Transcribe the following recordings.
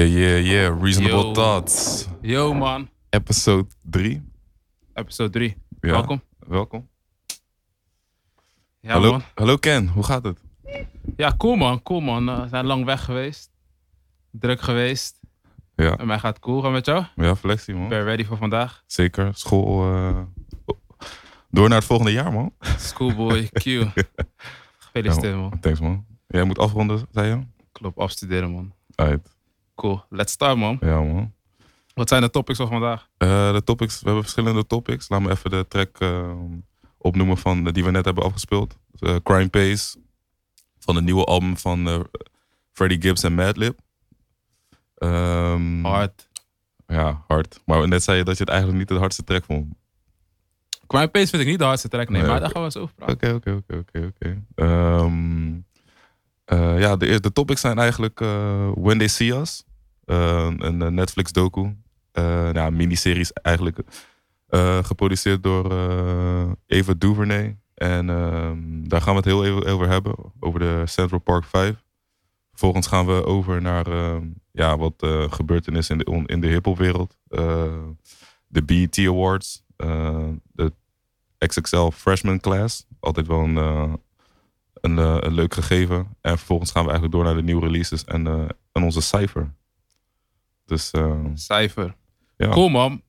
Yeah, yeah, yeah. Reasonable Yo. Thoughts. Yo man, Episode 3. episode 3. Ja. Welkom. Welkom. Ja hallo, man. hallo Ken, hoe gaat het? Ja, cool man, cool man. Eh, We zijn lang weg geweest. Druk geweest. Ja, En mij gaat cool. Gaan met jou? ja flexie man. Ben je ready voor vandaag? Zeker. School. eh, door naar het volgende jaar man. Schoolboy Q. Gefeliciteerd man. Thanks man. Jij moet afronden, zei je? Klopt, afstuderen man. Uit. Cool. Let's start man. Ja man. Wat zijn de topics van vandaag? Eh, de topics, we hebben verschillende topics. Laat me even de track eh, opnoemen van, die we net hebben afgespeeld. Eh, Crime Pays. Van het nieuwe album van eh, Freddie Gibbs en Madlib. Ehm, Hard. Ja, hard. Maar net zei je dat je het eigenlijk niet de hardste track vond. Crime Pace vind ik niet de hardste track, nee. Nee, maar daar gaan we eens over praten. Oké, oké, oké, oké, oké. Ehm, eh, Ja, de, eerste- de topics zijn eigenlijk When They See Us. Eh, een eh, Netflix docu. Eh ja, miniseries eigenlijk. eh, geproduceerd door Eva DuVernay. En ehm, daar gaan we het heel even over hebben. Over de Central Park 5. Vervolgens gaan we over naar ehm, ja, wat eh gebeurtenissen in de, on- in de hiphopwereld. De BET Awards. de XXL Freshman Class. Altijd wel een, een, een leuk gegeven. En vervolgens gaan we eigenlijk door naar de nieuwe releases en, en onze cijfer. Dus eh, Cijfer. ja. Cool man.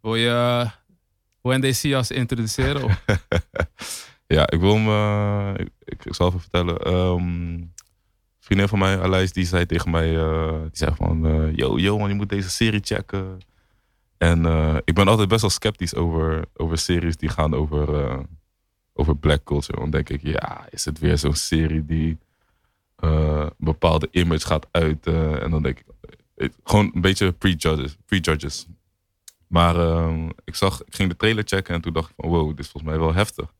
Wil je uh, Us introduceren? Ja, ik wil hem. eh, ik, ik zal even vertellen. Ehm, een vriendin van mij, Alice, die zei tegen mij: eh, die zei van, eh, Yo, yo, man, je moet deze serie checken. En ik ben altijd best wel sceptisch over, over series die gaan over, over black culture. Dan denk ik: Ja, is het weer zo'n serie die een bepaalde image gaat uiten? En dan denk ik: Gewoon een beetje prejudges. Maar ehm, ik, zag, ik ging de trailer checken en toen dacht ik: van, Wow, dit is volgens mij wel heftig.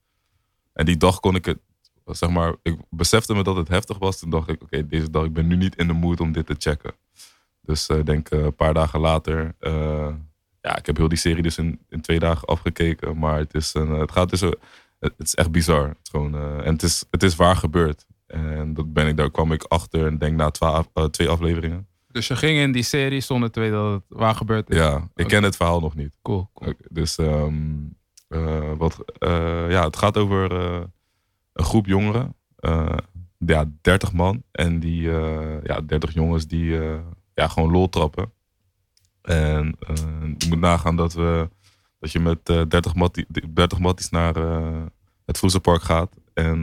En die dag kon ik het, zeg maar, ik besefte me dat het heftig was. Toen dacht ik, oké, deze dag, ik ben nu niet in de mood om dit te checken. Dus ik denk eh, een paar dagen later, eh, ja, ik heb heel die serie dus in, in twee dagen afgekeken. Maar het, is een, het gaat dus, het is echt bizar. Gewoon, eh, en het is, het is waar gebeurd. En dat ben ik, daar kwam ik achter, en denk na twa- eh, twee afleveringen. Dus je ging in die serie zonder te weten dat het waar gebeurd is. Ja, ik ken het verhaal nog niet. Cool, cool. Dus ehm, eh, wat, eh, ja, het gaat over eh, een groep jongeren. ja, 30 man. En die ja, 30 jongens die ja, gewoon lol trappen. En je moet nagaan dat, we, dat je met eh 30, mattie, 30 matties naar het Vroezenpark gaat. En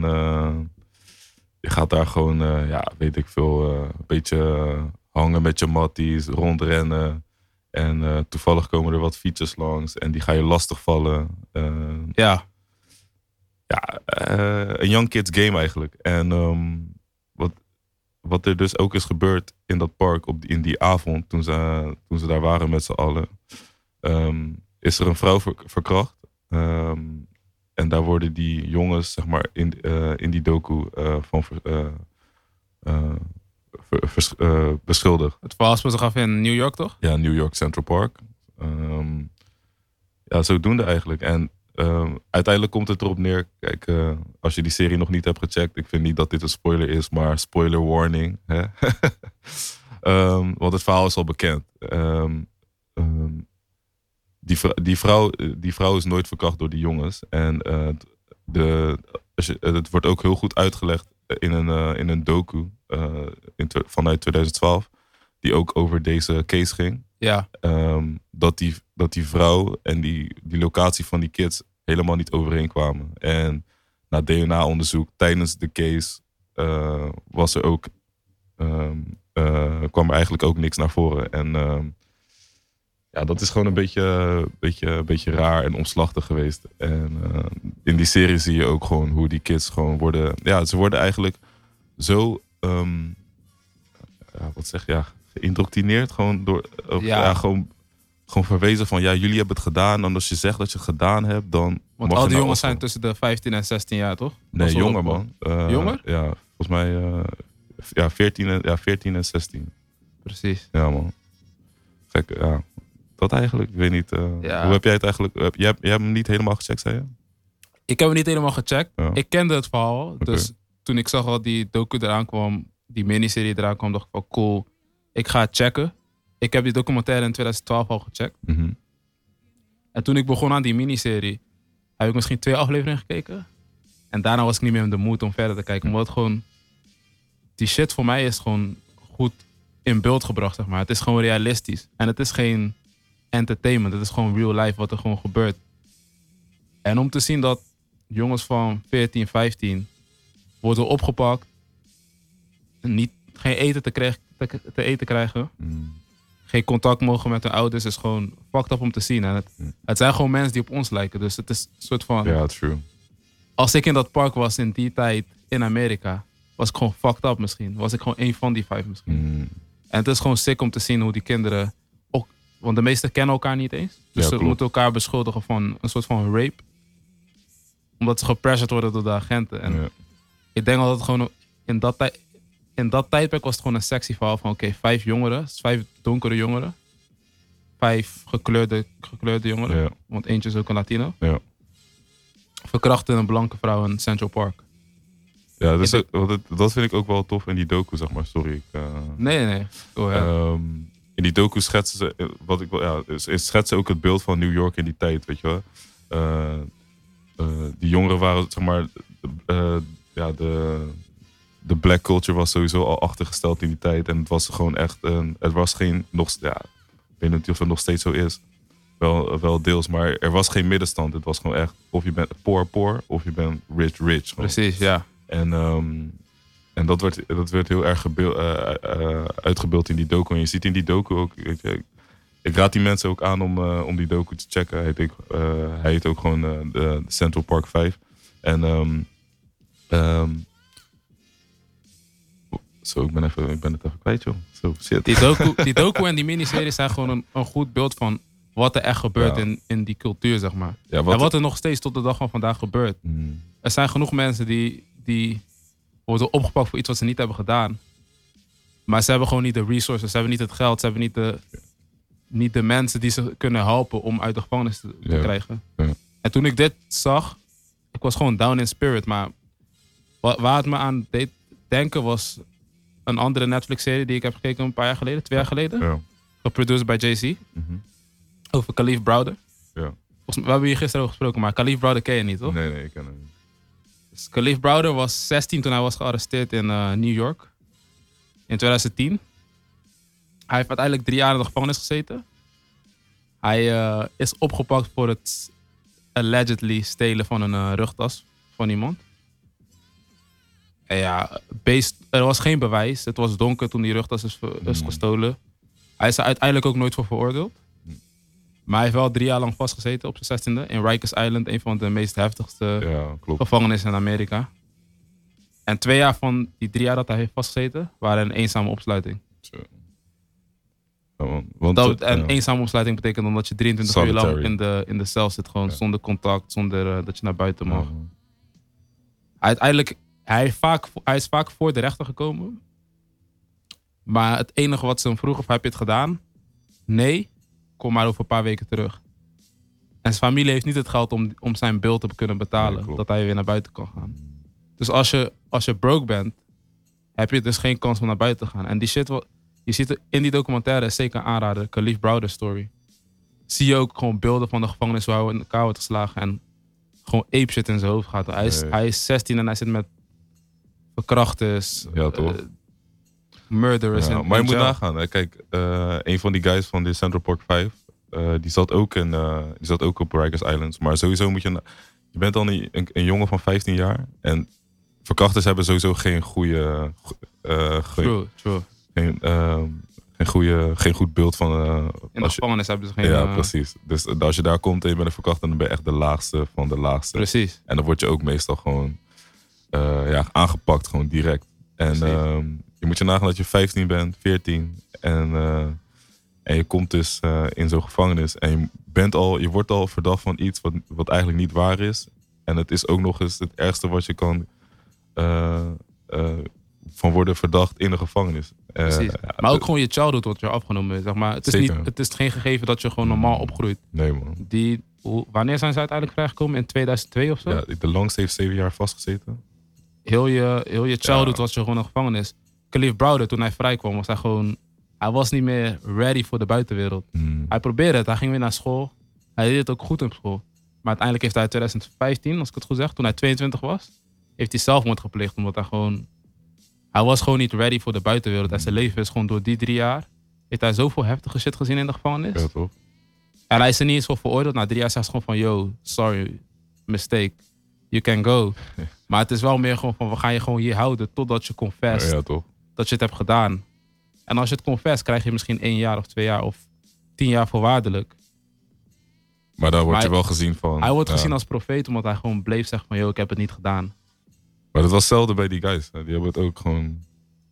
je gaat daar gewoon, ja, weet ik veel, een beetje hangen met je matties, rondrennen. En eh, toevallig komen er wat fietsers langs en die ga je lastigvallen. Eh Ja, ja, eh, een young kids game eigenlijk. En ehm, wat, wat er dus ook is gebeurd in dat park op die, in die avond, toen ze, toen ze daar waren met z'n allen, ehm, is er een vrouw ver- verkracht. Ehm, en daar worden die jongens, zeg maar, in, in die docu eh, van ver- vers- eh, beschuldigd. het verhaal speelt zich af in New York, toch? Ja, New York Central Park. Ehm, ja, zodoende eigenlijk. En ehm, uiteindelijk komt het erop neer. Kijk, eh, als je die serie nog niet hebt gecheckt, ik vind niet dat dit een spoiler is, maar spoiler warning. Hè? Ehm, want het verhaal is al bekend. Die, vrou- die, vrouw, die vrouw is nooit verkracht door die jongens. En eh, de, het wordt ook heel goed uitgelegd in een, eh, in een docu eh, in, vanuit 2012 die ook over deze case ging. Ja, ehm, dat, die, dat die vrouw en die, die locatie van die kids helemaal niet overeenkwamen. En na DNA-onderzoek tijdens de case eh, was er ook, ehm, eh, kwam er eigenlijk ook niks naar voren. En ehm, ja, dat is gewoon een beetje, beetje, beetje raar en omslachtig geweest. En eh, in die serie zie je ook gewoon hoe die kids gewoon worden. Ja, ze worden eigenlijk zo. ehm, ja, wat zeg je? Ja, geïndoctrineerd. Gewoon door. Of, Ja. ja. gewoon, gewoon verwezen van ja, jullie hebben het gedaan. En als je zegt dat je het gedaan hebt, dan. want al die jongens zijn tussen de 15 en 16 jaar, toch? Nee, jonger man. Eh, Jonger? Ja, volgens mij. eh, ja, 14 en, ja, 14 en 16. Precies. Ja, man. Gek, ja. Dat eigenlijk, ik weet niet. eh, Ja. Hoe heb jij het eigenlijk? Heb, jij, hebt- jij hebt hem niet helemaal gecheckt, zei je? Ik heb het niet helemaal gecheckt. Ja. Ik kende het verhaal. Dus toen ik zag dat die docu eraan kwam, die miniserie eraan kwam, dacht ik van cool. Ik ga het checken. Ik heb die documentaire in 2012 al gecheckt. Mhm. En toen ik begon aan die miniserie, heb ik misschien twee afleveringen gekeken. En daarna was ik niet meer in de mood om verder te kijken. Omdat het gewoon, die shit voor mij is gewoon goed in beeld gebracht, zeg maar. Het is gewoon realistisch. En het is geen entertainment. Het is gewoon real life wat er gewoon gebeurt. En om te zien dat jongens van 14, 15 worden opgepakt, niet, geen eten te, krijg- te, te eten krijgen, Mm. geen contact mogen met hun ouders, is gewoon fucked up om te zien. En het, Mm. het zijn gewoon mensen die op ons lijken. Dus het is een soort van, Ja, true. als ik in dat park was in die tijd in Amerika, was ik gewoon fucked up misschien. Was ik gewoon een van die vijf misschien. Mm. En het is gewoon sick om te zien hoe die kinderen want de meesten kennen elkaar niet eens. Dus Ja, ze moeten elkaar beschuldigen van een soort van rape. Omdat ze gepressured worden door de agenten. En Ja. ik denk al dat het gewoon in dat, in dat tijdperk was het gewoon een sexy verhaal van oké, vijf jongeren, dus vijf donkere jongeren. Vijf gekleurde, gekleurde jongeren, Ja. want eentje is ook een Latino. Ja. Verkrachten een blanke vrouw in Central Park. Ja, dus dat, dat- vind ik ook wel tof in die docu, zeg maar. Sorry. Ik, eh, Nee, nee, nee. Oh, ja. Ehm, in die docu schetsen ze, eh, wat ik ja, schetsen ook het beeld van New York in die tijd, weet je wel. Eh, die jongeren waren, zeg maar, ja, de, de black culture was sowieso al achtergesteld in die tijd. En het was gewoon echt, een, het was geen, nog, ja, ik weet niet of het nog steeds zo is. Wel, wel deels, maar er was geen middenstand. Het was gewoon echt, of je bent poor poor, of je bent rich rich. gewoon. Precies, ja. En, ehm, en dat, werd, dat werd heel erg gebeel- eh, eh, uitgebeeld in die docu. En je ziet in die docu ook. ik, ik raad die mensen ook aan om, eh, om die docu te checken. Hij heet, ook, hij heet ook gewoon de Central Park 5. En ehm, ehm, zo, ik ben, even, ik ben het even kwijt, joh. Zo, shit. Die docu, die docu en die miniseries zijn gewoon een, een goed beeld van wat er echt gebeurt Ja. in, in die cultuur, zeg maar. Ja, en wat, wat er nog steeds tot de dag van vandaag gebeurt. Mm, Er zijn genoeg mensen die, die worden opgepakt voor iets wat ze niet hebben gedaan. Maar ze hebben gewoon niet de resources, ze hebben niet het geld, ze hebben niet de, niet de mensen die ze kunnen helpen om uit de gevangenis te, te Ja. krijgen. Ja. En toen ik dit zag, ik was gewoon down in spirit. Maar wa- waar het me aan deed denken was een andere Netflix-serie die ik heb gekeken een paar jaar geleden, twee jaar geleden. ja. Geproduced bij Jay-Z. mhm, Over Khalif Browder. ja. Volgens mij- We hebben hier gisteren over gesproken, maar Khalif Browder ken je niet, toch? Nee, nee, ik ken hem niet. Dus Khalif Browder was 16 toen hij was gearresteerd in eh, New York. In 2010. Hij heeft uiteindelijk drie jaar in de gevangenis gezeten. Hij eh, is opgepakt voor het allegedly stelen van een eh, rugtas van iemand. En ja, based, er was geen bewijs. Het was donker toen die rugtas is, is Mm. gestolen. Hij is er uiteindelijk ook nooit voor veroordeeld. Maar hij heeft wel drie jaar lang vastgezeten op zijn zestiende. In Rikers Island, een van de meest heftigste Ja, gevangenissen in Amerika. En twee jaar van die drie jaar dat hij heeft vastgezeten, waren een eenzame opsluiting. Zo. Ja, man. Want, Dat, en ja. eenzame opsluiting betekent dan dat je 23 uur lang in de, in de cel zit. Gewoon zonder contact, zonder eh, dat je naar buiten mag. Uiteindelijk, hij, vaak, hij is vaak voor de rechter gekomen. Maar het enige wat ze hem vroegen, of heb je het gedaan? Nee, kom maar over een paar weken terug. En zijn familie heeft niet het geld om, om zijn beeld te kunnen betalen. Nee, dat hij weer naar buiten kan gaan. Dus als je, als je broke bent, heb je dus geen kans om naar buiten te gaan. En die shit, wat, je ziet in die documentaire, zeker een aanrader, Khalif Browder Story. Zie je ook gewoon beelden van de gevangenis hoe hij in elkaar wordt geslagen. En gewoon ape shit in zijn hoofd gaat. Hij is, Nee. hij is 16 en hij zit met verkrachters, Ja, toch? eh, murderers. Ja, en, maar je moet nagaan. Hè. Kijk, eh, een van die guys van de Central Park 5, eh, die, zat ook in, eh, die zat ook op Rikers Islands. Maar sowieso moet je... Je bent dan een, een, een jongen van 15 jaar. En verkrachters hebben sowieso geen goede... eh, ge- True, true. geen, eh, geen, goede, geen goed beeld van... In de je, gevangenis hebben ze geen... ja, precies. Dus als je daar komt en je bent een verkrachter, dan ben je echt de laagste van de laagste. Precies. En dan word je ook meestal gewoon eh, ja, aangepakt, gewoon direct. En Precies. ehm, je moet je nagaan dat je 15 bent, 14. En, eh, en je komt dus eh, in zo'n gevangenis. En je, bent al, je wordt al verdacht van iets wat, wat eigenlijk niet waar is. En het is ook nog eens het ergste wat je kan eh, van worden verdacht in de gevangenis. Precies. Maar ook gewoon je childhood wordt je afgenomen. Zeg maar. het, is Zeker. niet, het is geen gegeven dat je gewoon normaal opgroeit. Nee man. Die, hoe- wanneer zijn ze uiteindelijk vrijgekomen? In 2002 of zo? Ja, de langste heeft zeven jaar vastgezeten. Heel, je, heel je childhood Ja. was je gewoon in de gevangenis. Khalif Browder, toen hij vrijkwam, was hij gewoon... Hij was niet meer ready voor de buitenwereld. Hmm. Hij probeerde het. Hij ging weer naar school. Hij deed het ook goed op school. Maar uiteindelijk heeft hij in 2015, als ik het goed zeg, toen hij 22 was, heeft hij zelfmoord gepleegd. Omdat hij gewoon... Hij was gewoon niet ready voor de buitenwereld. En zijn leven is gewoon door die drie jaar... Heeft hij zoveel heftige shit gezien in de gevangenis. Ja, toch? En hij is er niet eens voor veroordeeld. Na drie jaar zegt ze gewoon van... Yo, sorry, mistake. You can go. Maar het is wel meer gewoon van... We gaan je gewoon hier houden totdat je confessed Ja, toch? Dat je het hebt gedaan. En als je het confess, krijg je misschien één jaar of twee jaar of tien jaar voorwaardelijk. Maar daar word je wel gezien van. Hij wordt ja. gezien als profeet omdat hij gewoon bleef zeggen van... Yo, ik heb het niet gedaan. Maar dat was hetzelfde bij die guys. hè. Die hebben het ook gewoon.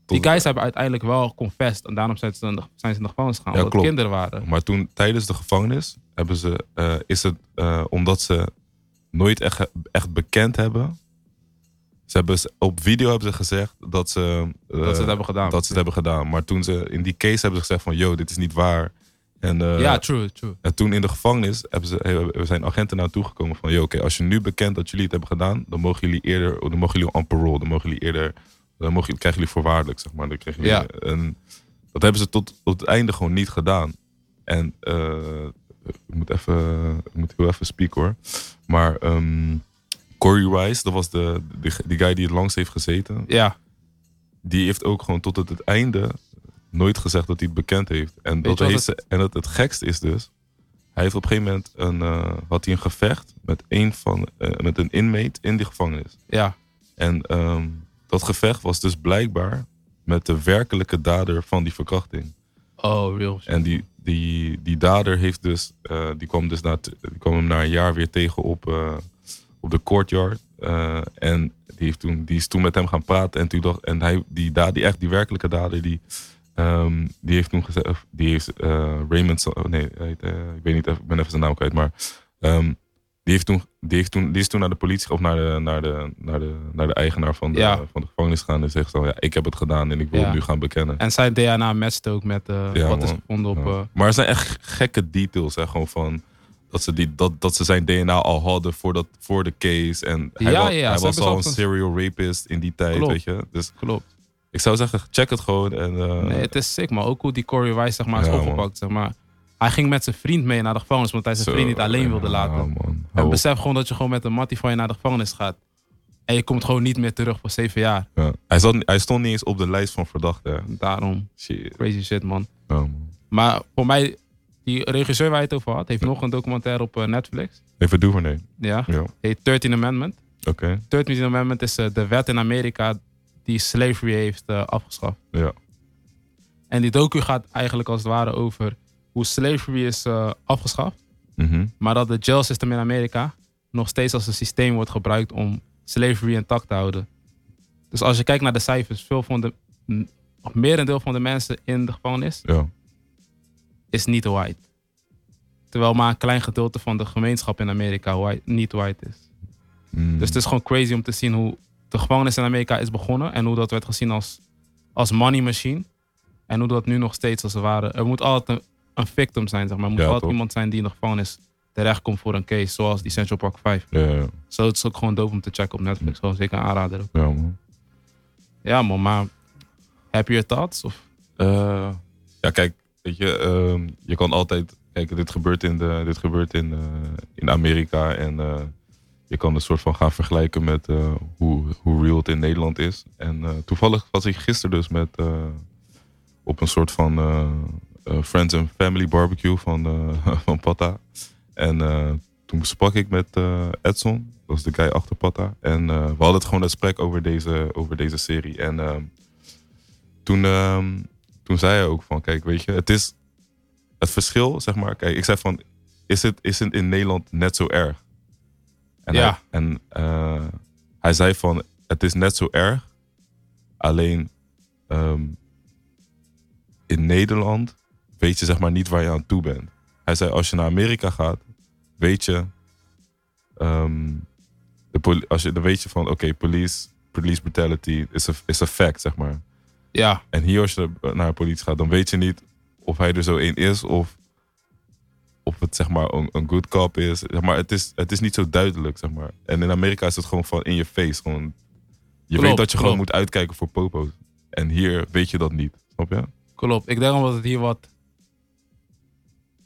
Die guys hebben uiteindelijk wel confessed. En daarom zijn ze, in de- zijn ze in de gevangenis gegaan. Ja, omdat klopt. kinderen waren. Maar toen tijdens de gevangenis hebben ze, eh, is het eh, omdat ze nooit echt, echt bekend hebben. Ze hebben op video hebben ze gezegd dat ze, eh, Dat ze het hebben gedaan. dat ze het hebben gedaan. Maar toen ze in die case hebben ze gezegd van, yo, dit is niet waar. En, eh, ja, true, true. en toen in de gevangenis hebben ze, zijn agenten naartoe gekomen van, yo, oké, als je nu bekend dat jullie het hebben gedaan, dan mogen jullie eerder, dan mogen jullie on parole, dan mogen jullie eerder, dan mogen, jullie- krijgen jullie voorwaardelijk, zeg maar. Dan krijgen jullie, Ja. en dat hebben ze tot, tot het einde gewoon niet gedaan. En eh, ik moet even, ik moet heel even speak hoor. Maar ehm, Corey Rice, dat was de, die, die guy die het langst heeft gezeten. Ja, Die heeft ook gewoon tot het, het einde nooit gezegd dat hij het bekend heeft. En, dat heeft ze, en het, het gekst is dus, hij heeft op een gegeven moment een, eh, had hij een gevecht met een, van, eh, met een inmate in die gevangenis. ja. En ehm, dat gevecht was dus blijkbaar met de werkelijke dader van die verkrachting. Oh, real. En die, die, die dader heeft dus, eh, die, kwam dus na, die kwam hem na een jaar weer tegen op, op de courtyard. Eh, en die, heeft toen, die is toen met hem gaan praten. En, toen dacht, en hij, die, dader, die echt die werkelijke dader, die, ehm, die heeft toen gezegd, die heeft eh, Raymond, oh nee, heet, eh, ik weet niet, even- ik ben even zijn naam kwijt, maar ehm, die, heeft toen, die, heeft toen, die is toen naar de politie of naar de, naar de, naar de, naar de eigenaar van de, Ja. van de gevangenis gegaan en zegt zo, ja, ik heb het gedaan en ik wil Ja. het nu gaan bekennen. En zijn DNA matcht ook met Ja, wat is gevonden op... Maar er zijn echt gekke details, hè, gewoon van dat ze, die, dat, dat ze zijn DNA al hadden voor, dat, voor de case. En hij, Ja, wa- ja, hij was al een serial rapist in die tijd, Klopt. weet je. Dus klopt. ik zou zeggen, check het gewoon. En, eh, Nee, het is sick, maar ook hoe die Corey Rice zeg maar, is Ja, man. opgepakt. Zeg maar. Hij ging met zijn vriend mee naar de gevangenis, omdat hij zijn zo, vriend niet alleen wilde laten. En besef gewoon dat je gewoon met een mattie van je naar de gevangenis gaat. En je komt gewoon niet meer terug voor zeven jaar. Ja. Hij, zat, hij stond niet eens op de lijst van verdachten. Daarom, Shit. crazy shit man. Ja, man. Maar voor mij, die regisseur waar je het over had, heeft nog een documentaire op eh, Netflix. Even Duvernay. Ja, Ja. heet 13 Amendment. Oké, 13th Amendment is eh, de wet in Amerika die slavery heeft eh, afgeschaft. ja. En die docu gaat eigenlijk als het ware over hoe slavery is afgeschaft. Mhm. Maar dat de jail system in Amerika nog steeds als een systeem wordt gebruikt om slavery intact te houden. Dus als je kijkt naar de cijfers, veel van de, of merendeel van de mensen in de gevangenis Ja. Is niet white. Terwijl maar een klein gedeelte van de gemeenschap in Amerika white, niet white is. Mm. Dus het is gewoon crazy om te zien hoe de gevangenis in Amerika is begonnen en hoe dat werd gezien als, als money machine. En hoe dat nu nog steeds als het ware. Er moet altijd een, een victim zijn, zeg maar. Er moet Ja, altijd toch? iemand zijn die in de gevangenis terechtkomt voor een case, zoals die Central Park 5. Ja, ja, Zo het is ook gewoon dope om te checken op Netflix. Gewoon zeker een aanrader. ook. ja, man. Ja, man, maar heb je your thoughts? Of? Eh, ja, kijk, weet je, ehm, je kan altijd. Kijk, dit gebeurt in, de, dit gebeurt in, eh, in Amerika. En eh, je kan een soort van gaan vergelijken met eh, hoe, hoe real het in Nederland is. En toevallig was ik gisteren dus met. op een soort van. Friends and Family barbecue van, van Pata. En toen sprak ik met Edson. Dat is de guy achter Pata. En we hadden het gewoon een gesprek over deze, over deze serie. En ehm, toen, ehm, toen zei hij ook van, kijk, weet je, het is het verschil, zeg maar. Kijk, ik zei van, is het, is het in Nederland net zo erg? En, Ja. hij, en eh, hij zei van, het is net zo erg, alleen ehm, in Nederland weet je zeg maar niet waar je aan toe bent. Hij zei, als je naar Amerika gaat, weet je, ehm, de als je, dan weet je van, oké, police, police brutality is a, is a fact, zeg maar. Ja, En hier als je naar de politie gaat, dan weet je niet of hij er zo één is of of het zeg maar een, een good cop is. Zeg maar, het is. Het is niet zo duidelijk, zeg maar. En in Amerika is het gewoon van in je face. Gewoon, je Klopt, weet dat je gewoon moet uitkijken voor popo's. En hier weet je dat niet. Snap je? klopt. Ik denk omdat het hier wat...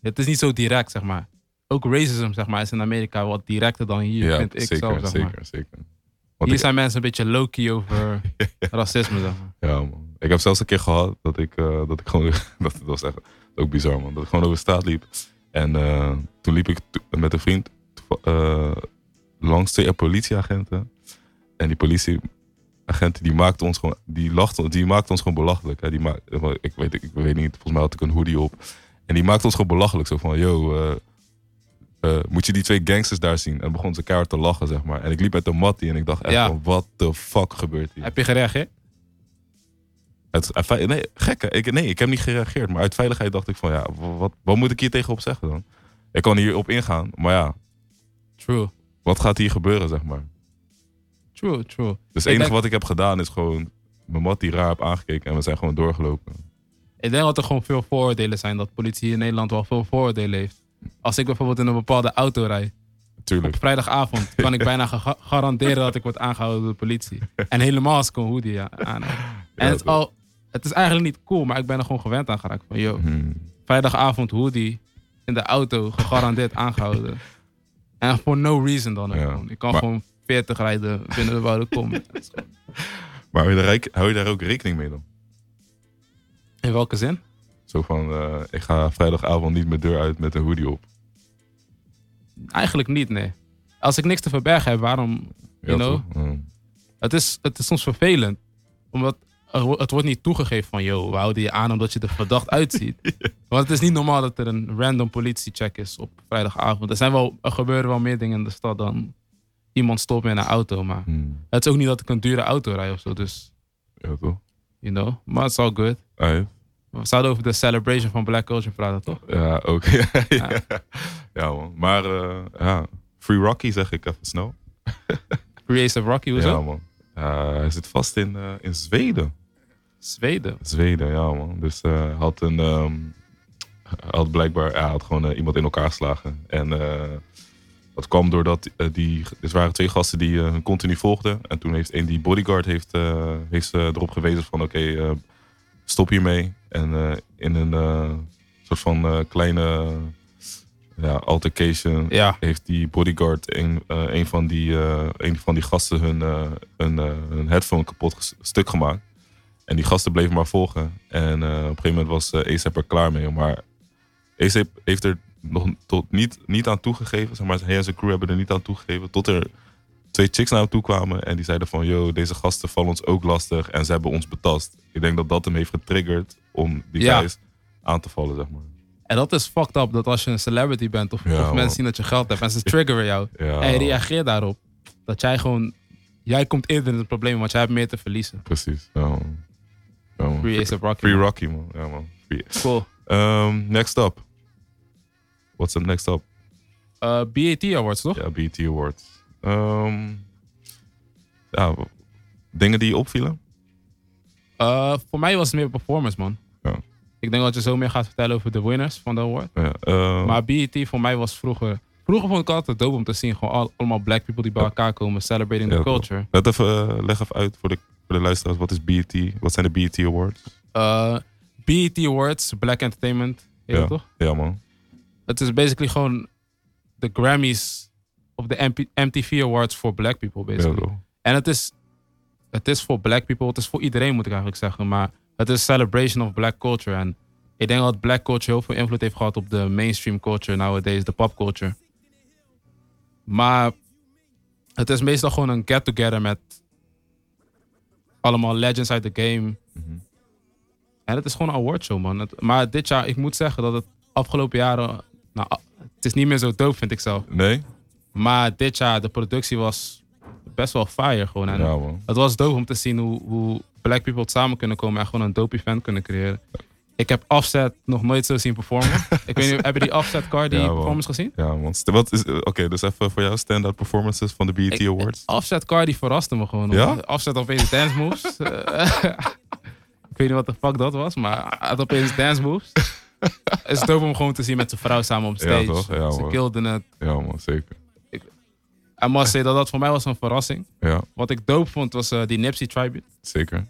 Het is niet zo direct, zeg maar. Ook racism, zeg maar, is in Amerika wat directer dan hier, vind ik zeker, zelf, zeg zeker, maar. zeker. Want Hier ik, zijn mensen een beetje low-key over racisme, zeg maar. ja, man. Ik heb zelfs een keer gehad dat ik, eh, dat ik gewoon, dat, dat was echt ook bizar, man. Dat ik gewoon over de straat liep. En eh, toen liep ik met een vriend eh, langs twee politieagenten. En die politieagenten die maakten ons gewoon, die lachten, die maakten ons gewoon belachelijk. Hè. Die maak, ik, weet, ik weet niet, volgens mij had ik een hoodie op. En die maakte ons gewoon belachelijk. Zo van, yo, moet je die twee gangsters daar zien? En begon ze keihard te lachen, zeg maar. En ik liep met een mattie en ik dacht echt Ja. van, what the fuck gebeurt hier? Heb je gereageerd? Het, vei- nee, gekke. Ik, nee, ik heb niet gereageerd. Maar uit veiligheid dacht ik van, ja, wat, wat moet ik hier tegenop zeggen dan? Ik kan hierop ingaan, maar ja, True. wat gaat hier gebeuren, zeg maar? True, true. Dus het enige denk- wat ik heb gedaan is gewoon mijn mat die raar heb aangekeken en we zijn gewoon doorgelopen. Ik denk dat er gewoon veel vooroordelen zijn. Dat politie in Nederland wel veel vooroordelen heeft. Als ik bijvoorbeeld in een bepaalde auto rijd. Tuurlijk. Op vrijdagavond kan ik bijna ga- garanderen dat ik word aangehouden door de politie. En helemaal als ik een hoodie ja, aan heb. En het, is al, het is eigenlijk niet cool, maar ik ben er gewoon gewend aan geraakt. Van, yo, Hmm. vrijdagavond hoodie in de auto gegarandeerd aangehouden. En for no reason dan ook Ja. gewoon. Ik kan Maar- gewoon 40 rijden binnen de bouwde kom. Maar hou je, daar, hou je daar ook rekening mee dan? In welke zin? Zo van, eh, ik ga vrijdagavond niet mijn deur uit met een hoodie op. Eigenlijk niet, nee. Als ik niks te verbergen heb, waarom... Ja, You know? Het is, het is soms vervelend. Omdat het wordt niet toegegeven van... Yo, we houden je aan omdat je er verdacht uitziet. Want het is niet normaal dat er een random politiecheck is op vrijdagavond. Er, zijn wel, er gebeuren wel meer dingen in de stad dan... Iemand stopt me in een auto, maar... Hmm. Het is ook niet dat ik een dure auto rijd of zo, dus... Ja, toch? You know, maar het is all good. Ah, We zouden over de celebration van Black Culture praten, toch? Ja, ook. ja. ja, man. Maar eh, ja, Free Rocky zeg ik even snel. Of Rocky, hoezo? Ja, man. Hij zit vast in, eh, in Zweden. Zweden. Zweden, ja, man. Dus eh, hij had een. ehm, had blijkbaar. Ja, hij had gewoon iemand in elkaar geslagen. En dat kwam doordat die. Er waren twee gasten die hem continu volgden. En toen heeft een die bodyguard heeft, heeft ze erop gewezen van: oké, eh, stop hiermee. En eh, in een eh, soort van eh, kleine ja, altercation Ja, heeft die bodyguard een, een, van, die, een van die gasten hun, hun, hun headphone kapot stuk gemaakt. En die gasten bleven maar volgen. En op een gegeven moment was uh, ASAP er klaar mee. Maar ASAP heeft er nog tot niet, niet aan toegegeven. Zeg maar, hij en zijn crew hebben er niet aan toegegeven. Tot er twee chicks naar hem toe kwamen en die zeiden van, yo, deze gasten vallen ons ook lastig en ze hebben ons betast. Ik denk dat dat hem heeft getriggerd om die Ja. guys aan te vallen, zeg maar. En dat is fucked up, dat als je een celebrity bent of, Ja, of mensen zien dat je geld hebt en ze triggeren jou. Ja, en je reageert daarop. Dat jij gewoon, jij komt eerder in het probleem, want jij hebt meer te verliezen. precies. Ja, man. Ja, man. Free Rocky. Free man. Rocky, man. Ja, man. Free. Cool. Um, next up. What's the next up? Uh, BAT Awards, toch? Ja, BET Awards. Ehm, ja, dingen die je opvielen? Uh, voor mij was het meer performance, man. Ik denk dat je zo meer gaat vertellen over de winners van de award. Ja, ehm, Maar BET voor mij was vroeger... Vroeger vond ik altijd dope om te zien. Gewoon al- allemaal black people die bij elkaar komen. Celebrating the culture. Let even, eh, leg even uit voor de, voor de luisteraars. Wat is BET? Wat zijn de BET Awards? Uh, BET Awards, Black Entertainment. Heet Ja. toch? Ja, man. Het is basically gewoon de Grammys of de MTV Awards voor black people, basically. En het is, het is voor black people, het is voor iedereen moet ik eigenlijk zeggen. Maar het is celebration of black culture. En ik denk dat black culture heel veel invloed heeft gehad op de mainstream culture nowadays, de pop culture. Maar het is meestal gewoon een get-together met allemaal legends uit de game. Mhm. En het is gewoon een awardshow, man. Het- maar dit jaar, ik moet zeggen dat het afgelopen jaren... Nou, het is niet meer zo dope, vind ik zelf. Nee? Maar dit jaar, de productie was best wel fire gewoon. En Ja, man. het was dope om te zien hoe, hoe black people het samen kunnen komen en gewoon een dope event kunnen creëren. Ik heb Offset nog nooit zo zien performen. ik weet niet, heb je die Offset Cardi Ja, man. performance gezien? Ja, man. Wat is, Oké, dus even voor jou stand-out performances van de BET Ik- Awards. Offset Cardi verraste me gewoon. Ja? Offset opeens dance moves. Eh, ik weet niet wat de fuck dat was, maar had opeens dance moves. Het is dope om gewoon te zien met zijn vrouw samen op Ja, stage. toch? Ja, Ze kilden het. Ja, man, zeker. I must say dat dat voor mij was een verrassing. Ja, Wat ik dope vond was eh, die Nipsey tribute. zeker.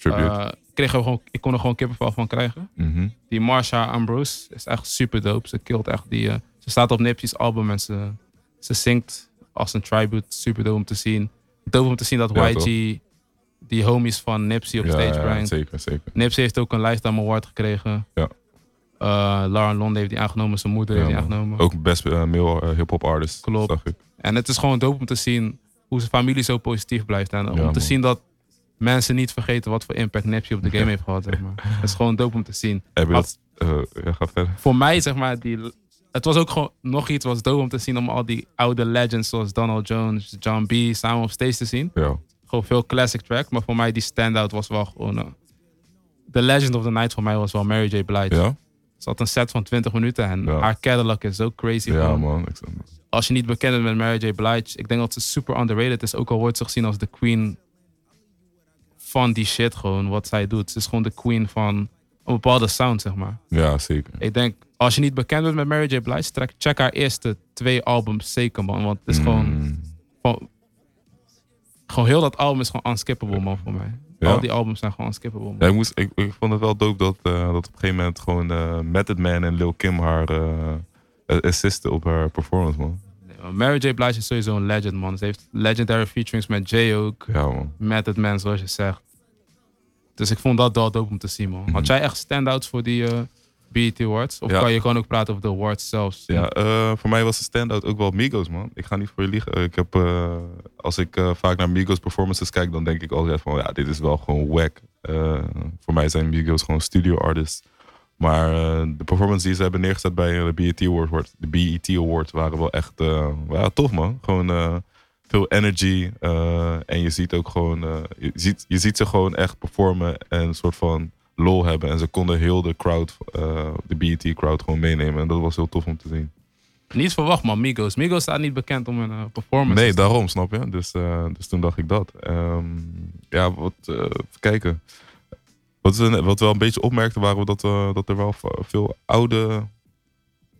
Tribute. Eh, ik, kreeg er gewoon, ik kon er gewoon kippenvel van krijgen. Mhm. Die Marsha Ambrose is echt super dope. Ze killt echt die. eh, ze staat op Nipsey's album en ze, ze zingt als een tribute. Super dope om te zien. Dope om te zien dat YG die homies van Nipsey op Ja, stage ja, brengt. zeker, zeker. Nipsey heeft ook een Lifetime Award gekregen. Ja. Eh, Lauren London heeft die aangenomen. Zijn moeder Ja, heeft die man. aangenomen. Ook best uh, male uh, hip-hop artist. Klopt. Zag ik. En het is gewoon dope om te zien hoe zijn familie zo positief blijft. En om Ja, te man. zien dat mensen niet vergeten wat voor impact Nipsey op de game heeft gehad. Zeg maar. Het is gewoon dope om te zien. Heb je dat? eh, ja, ga verder. Voor mij, zeg maar, die, het was ook gewoon nog iets was dope om te zien om al die oude legends zoals Donald Jones, John B. samen op stage te zien. Ja. Gewoon veel classic track. Maar voor mij die standout was wel gewoon... eh, de legend of the night voor mij was wel Mary J. Blige. Ja? Ze had een set van 20 minuten en Ja. haar Cadillac is zo crazy. Ja, gewoon. man. Ik, als je niet bekend bent met Mary J. Blige, ik denk dat ze super underrated is. Ook al wordt ze gezien als de queen van die shit gewoon, wat zij doet. Ze is gewoon de queen van een bepaalde sound, zeg maar. ja, zeker. Ik denk, als je niet bekend bent met Mary J. Blige, check haar eerste twee albums zeker, man. Want het is gewoon, Mm, gewoon, gewoon heel dat album is gewoon unskippable, man, voor mij. Ja. Al die albums zijn gewoon unskippable, man. Ja, ik, moest, ik, ik vond het wel dope dat, eh, dat op een gegeven moment gewoon eh Method Man en Lil Kim haar eh assisten op haar performance, man. Mary J. Blige is sowieso een legend, man. Ze heeft legendary featurings met Jay ook. Ja, man. Method Man, zoals je zegt. Dus ik vond dat wel dope om te zien, man. Had Mhm. jij echt standouts voor die eh BET Awards? Of Ja. kan je gewoon ook praten over de awards zelfs? Ja, eh, voor mij was de standout ook wel Migos, man. Ik ga niet voor je liegen. Ik heb, eh, als ik vaak naar Migos performances kijk, dan denk ik altijd van, ja, dit is wel gewoon wack. Voor mij zijn Migos gewoon studio artists. Maar eh, de performance die ze hebben neergezet bij de BET Awards, de BET Awards waren wel echt, eh, ja, tof, man. Gewoon eh, veel energy. en je ziet ook gewoon, je, ziet, je ziet ze gewoon echt performen en een soort van lol hebben. En ze konden heel de crowd, de BET crowd gewoon meenemen. En dat was heel tof om te zien. Niet verwacht, man, Migos. Migos staat niet bekend om eh, performance. Nee, daarom, snap je? Dus, dus toen dacht ik dat. Ehm, ja, wat, even kijken. Wat we, wat we wel een beetje opmerkten waren we dat, eh, dat er wel veel oude,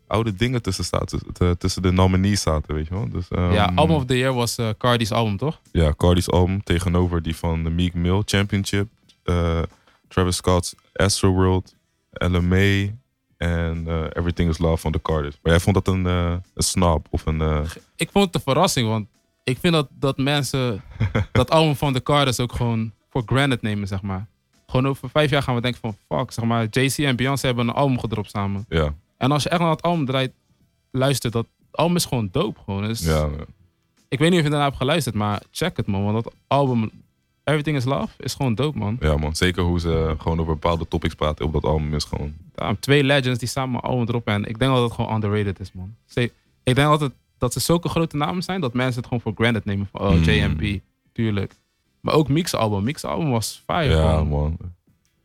oude dingen tussen zaten. t- Tussen de nominees zaten, weet je wel. Dus, ehm, Ja, Album of the Year was eh, Cardi's album, toch? Ja, Cardi's album tegenover die van de Meek Mill Championship. eh, Travis Scott's Astroworld, LMA en eh, Everything is Love van de Cardis. Maar jij vond dat een, een snap of een... Ik vond het een verrassing, want ik vind dat, dat mensen dat album van de Cardi's ook gewoon voor granted nemen, zeg maar. Gewoon over vijf jaar gaan we denken van, fuck, zeg maar, Jay-Z en Beyoncé hebben een album gedropt samen. ja, En als je echt naar het album draait, luistert, dat album is gewoon dope, gewoon. Het is- ja, Ik weet niet of je daarna hebt geluisterd, maar check het man. Want dat album Everything is Love is gewoon dope man. Ja man, zeker hoe ze gewoon over bepaalde topics praten op dat album is gewoon... Daarom, twee legends die samen een album erop en ik denk dat het gewoon underrated is man. Ik denk altijd dat ze zulke grote namen zijn dat mensen het gewoon voor granted nemen. Van, oh, Mm. JMP, tuurlijk. Maar ook Mix album. Mix album was fire Ja gewoon. man,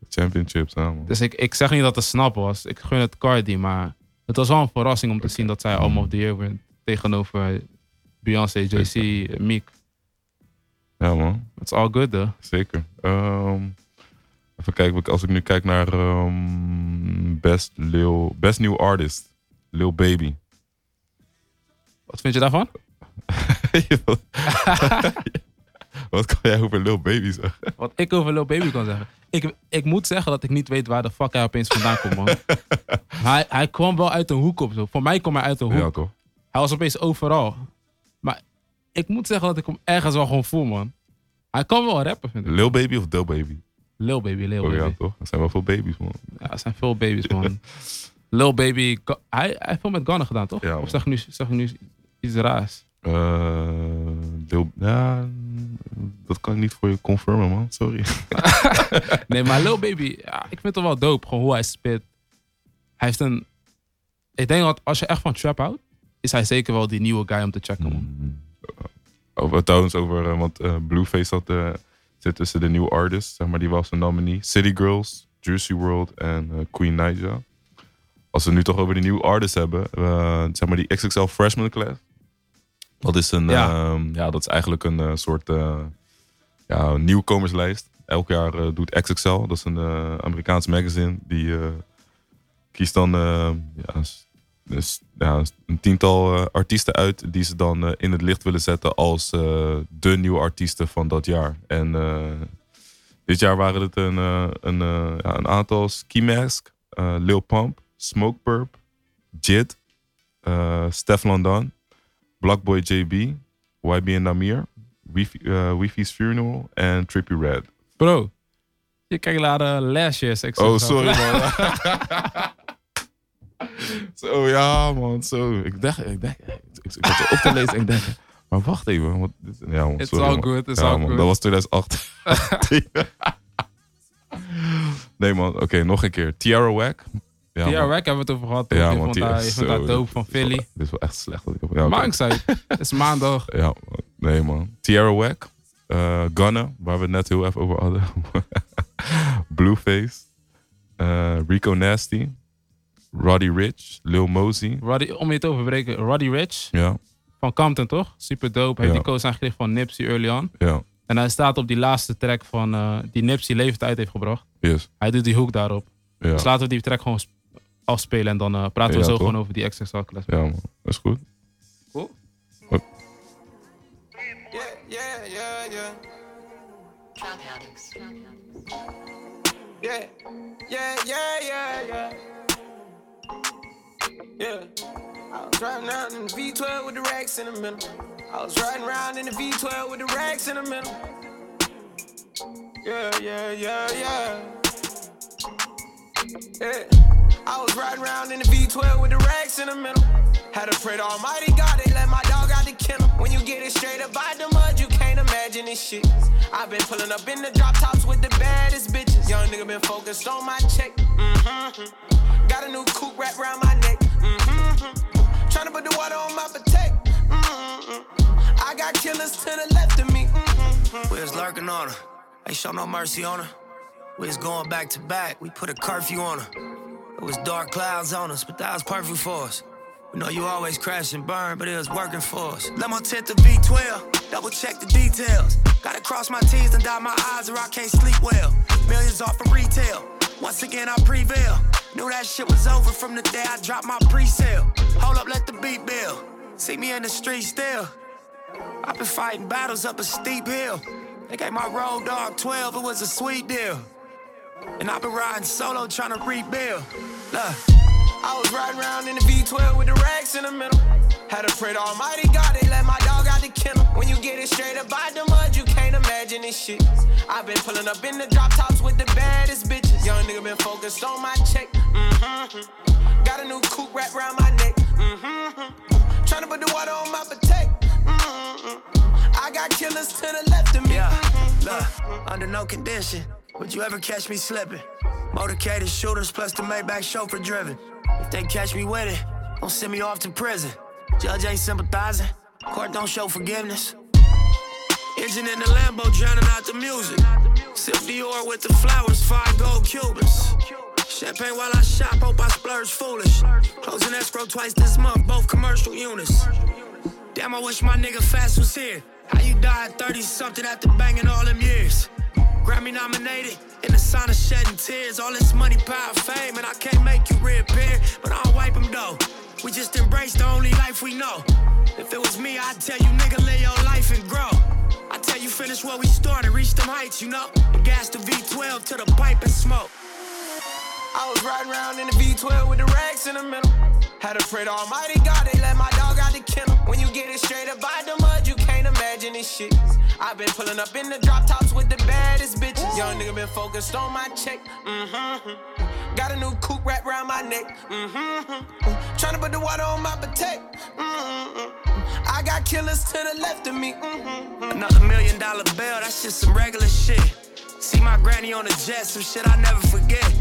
championships, ja man. Dus ik, ik zeg niet dat het snap was. Ik gun het Cardi, maar het was wel een verrassing om te zien dat zij Album of the Year wint. Tegenover Beyoncé, JC, Meek. Ja man, It's all good though. zeker. Ehm, even kijken, als ik nu kijk naar ehm, best, Lil, best New Artist, Lil Baby. Wat vind je daarvan? wat, kan jij over Lil Baby zeggen? Wat ik over Lil Baby kan zeggen. Ik, ik moet zeggen dat ik niet weet waar de fuck hij opeens vandaan komt, man. hij, hij kwam wel uit een hoek op zo. Voor mij kwam hij uit een hoek. Ja toch? Hij was opeens overal. Maar ik moet zeggen dat ik hem ergens wel gewoon voel, man. Hij kan wel rappen, vind ik. Lil Baby of Del Baby? Lil Baby, Lil Oh ja Baby. toch? Er zijn wel veel baby's man. Ja, er zijn veel baby's, man. Lil Baby, hij, hij heeft veel met Ghana gedaan, toch? Ja, of zeg ik nu, zeg ik nu iets raars? Eh, Ja, dat kan ik niet voor je confirmen man, sorry. Nee, maar Lil Baby, ja, ik vind het wel dope, gewoon hoe hij spit. Hij heeft een... Ik denk dat als je echt van trap houdt, is hij zeker wel die nieuwe guy om te checken, man. Mm. Over, trouwens, over, eh, want eh, Blueface had, eh, zit tussen de nieuwe artists, zeg maar, die was een nominee. City Girls, Juicy World en Queen Naija. Als we het nu toch over de nieuwe artists hebben, zeg maar die XXL Freshman Class. Dat is een, Ja. ja. ja, dat is eigenlijk een eh, soort eh, ja, nieuwkomerslijst. Elk jaar eh, doet XXL, dat is een Amerikaans magazine, die kiest dan ja, dus, ja, een tiental artiesten uit die ze dan in het licht willen zetten als de nieuwe artiesten van dat jaar. En dit jaar waren het een, een, ja, een aantal Ski Mask, Lil Pump, Smoke Purp, Jid, eh Steph London, Blackboy JB, YB en Namir, Wifi, eh, Wifi's Funeral en Trippy Red. Bro, je kijkt naar de last year's XXL. Oh, sorry man. zo, ja man, zo. Ik dacht, ik dacht, ik, ik, ik had op te lezen en ik dacht, maar wacht even. Want, dit- ja, man, It's sorry, all man. good, it's ja, all man, good. Dat was 2008. nee man, oké, nog een keer. Tiara Wack. Ja, man. Wack hebben we het over gehad. Ja, man, vond die dat, vond dat dope van Philly. Dit is wel echt slecht. wat ik heb- Ja, het is maandag. Ja, nee man. Tierra Wack, eh Gunna, waar we het net heel even over hadden. Blueface, eh, Rico Nasty, Roddy Rich, Lil Mosey. Roddy, om je te overbreken, Roddy Rich Ja, van Compton, toch? Super dope. Hij heeft Ja. die co-sign gekregen van Nipsey early on. ja, En hij staat op die laatste track van eh, die Nipsey leeftijd heeft gebracht. yes. Hij doet die hoek daarop. Ja, Dus laten we die track gewoon afspelen en dan eh, praten we zo toch? gewoon over die XXL class. ja man, dat is goed. Cool. Yeah, yeah, yeah, yeah. Yeah, yeah, yeah, yeah, yeah. Yeah. I was riding around in the V12 with the racks in the middle. I was riding around in the V12 with the racks in the middle. Yeah, yeah, yeah, yeah. Yeah. I was riding around in the V12 with the racks in the middle. Had to pray to Almighty God, they let my dog out the kennel. When you get it straight up out the mud, you can't imagine this shit. I've been pulling up in the drop tops with the baddest bitches. Young nigga been focused on my check. Mm-hmm. Got a new coupe wrapped around my neck. Mm-hmm. Trying to put the water on my potato. Mm-hmm. I got killers to the left of me. Mm-hmm. We lurking on her. Ain't show no mercy on her. We was going back to back. We put a curfew on her. It was dark clouds on us, but that was perfect for us. We know you always crash and burn, but it was working for us. Let my tent to V12, double check the details. Gotta cross my T's and dot my I's or I can't sleep well. Millions off of retail. Once again, I prevail. Knew that shit was over from the day I dropped my pre-sale. Hold up, let the beat build. See me in the street still. I've been fighting battles up a steep hill. They gave my road dog 12, it was a sweet deal. And I've been riding solo trying to rebuild. Look. I was riding around in the V12 with the racks in the middle. Had to pray to Almighty God, they let my dog out the kennel. When you get it straight up out the mud, you can't imagine this shit. I've been pulling up in the drop tops with the baddest bitches. Young nigga been focused on my check. Mm-hmm. Got a new coupe wrapped around my neck. Mm-hmm. Tryna put the water on my potato. Mm-mm. I got killers to the left of me. Yeah, look, under no condition would you ever catch me slipping. Motorcaded shooters plus the Maybach chauffeur driven. If they catch me with it, don't send me off to prison. Judge ain't sympathizing, court don't show forgiveness. Engine in the Lambo drowning out the music. Sip Dior with the flowers, five gold Cubans. Champagne while I shop, hope I splurge foolish. Closing escrow twice this month, both commercial units. Damn, I wish my nigga Fast was here. How you died 30 something after banging all them years? Grammy nominated, in the sign of shedding tears. All this money, power, fame, and I can't make you reappear, but I'll wipe them though. We just embrace the only life we know. If it was me, I'd tell you, nigga, live your life and grow. I tell you, finish where we started, reach them heights, you know. And gas the V12 to the pipe and smoke. I was riding around in the V12 with the rags in the middle. Had to pray to Almighty God, they let my dog out the kennel. When you get it straight up by the this shit. I've been pulling up in the drop tops with the baddest bitches. Young nigga been focused on my check. Mm-hmm. Got a new coupe wrapped around my neck. Mm-hmm. Trying to put the water on my potato. Mm-hmm. I got killers to the left of me. Mm-hmm. Another million dollar bill, that's just some regular shit. See my granny on the jet, some shit I never forget.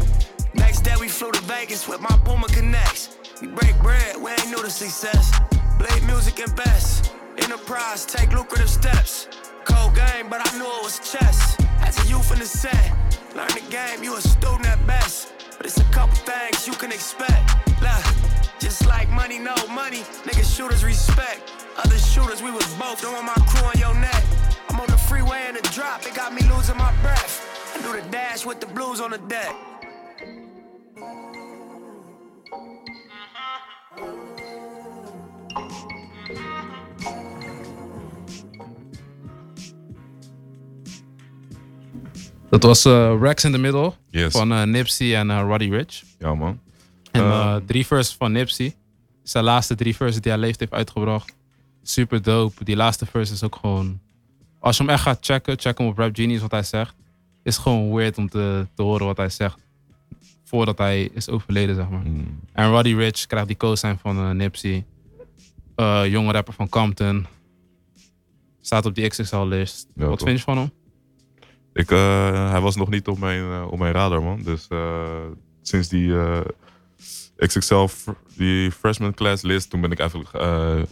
Next day we flew to Vegas with my boomer Connects. We break bread, we ain't new to success. Blade music and best. Enterprise, take lucrative steps. Cold game, but I knew it was chess. As a youth in the set, learn the game, you a student at best. But it's a couple things you can expect. Look, just like money, no money, niggas shooters respect. Other shooters, we was both throwing my crew on your neck. I'm on the freeway in the drop, it got me losing my breath. I do the dash with the blues on the deck. Uh-huh. Dat was eh Rex in the Middle Yes. van eh, Nipsey en eh, Roddy Rich. Ja, man. En drie verses van Nipsey. Zijn laatste drie verses die hij leeft heeft uitgebracht. Super dope. Die laatste verse is ook gewoon... Als je hem echt gaat checken, check hem op Rap Genius wat hij zegt. Is gewoon weird om te, te horen wat hij zegt. Voordat hij is overleden, zeg maar. mm, En Roddy Rich krijgt die co-sign van Nipsey. Jonge rapper van Compton. Staat op die XXL-list. Ja, wat toch. vind je van hem? Ik, eh, hij was nog niet op mijn, eh, op mijn radar, man. Dus eh, sinds die XXL, die freshman class list, toen ben ik eigenlijk,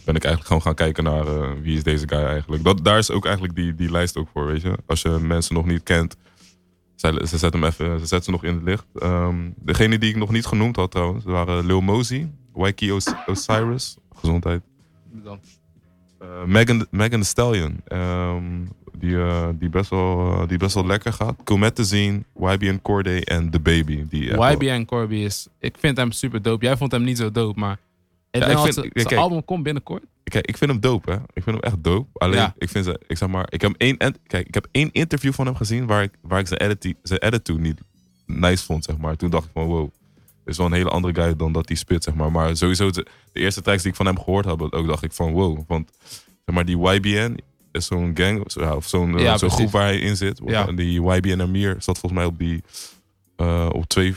ben ik eigenlijk gewoon gaan kijken naar wie is deze guy eigenlijk. Dat, daar is ook eigenlijk die, die lijst ook voor, weet je. Als je mensen nog niet kent, zij, ze zetten hem even, ze zetten ze nog in het licht. Ehm, degene die ik nog niet genoemd had trouwens, waren Lil Mosey, Os- Osiris, gezondheid. Eh, Megan, Megan Thee Stallion. ehm, die, eh, die, best wel, eh, die best wel lekker gaat. Comethazine, YBN Corday en The Baby. Die Corby is... Ik vind hem super dope. Jij vond hem niet zo dope, maar... Ik Ja, ik vind- zijn- kijk, zijn album komt binnenkort. Kijk, ik vind hem dope, hè. Ik vind hem echt dope. Alleen, Ja. ik vind ze, ik zeg maar, ik heb één, kijk, ik heb één interview van hem gezien waar ik, waar ik zijn, edit, zijn attitude niet nice vond, zeg maar. Toen dacht ik van, wow, is wel een hele andere guy dan dat hij spit, zeg maar. Maar sowieso, de, de eerste tracks die ik van hem gehoord heb, ook dacht ik van, wow. Want, zeg maar, die YBN zo'n gang, of zo'n Ja, groep waar hij in zit. Ja. Die YBN Amir zat volgens mij op die, eh, op twee,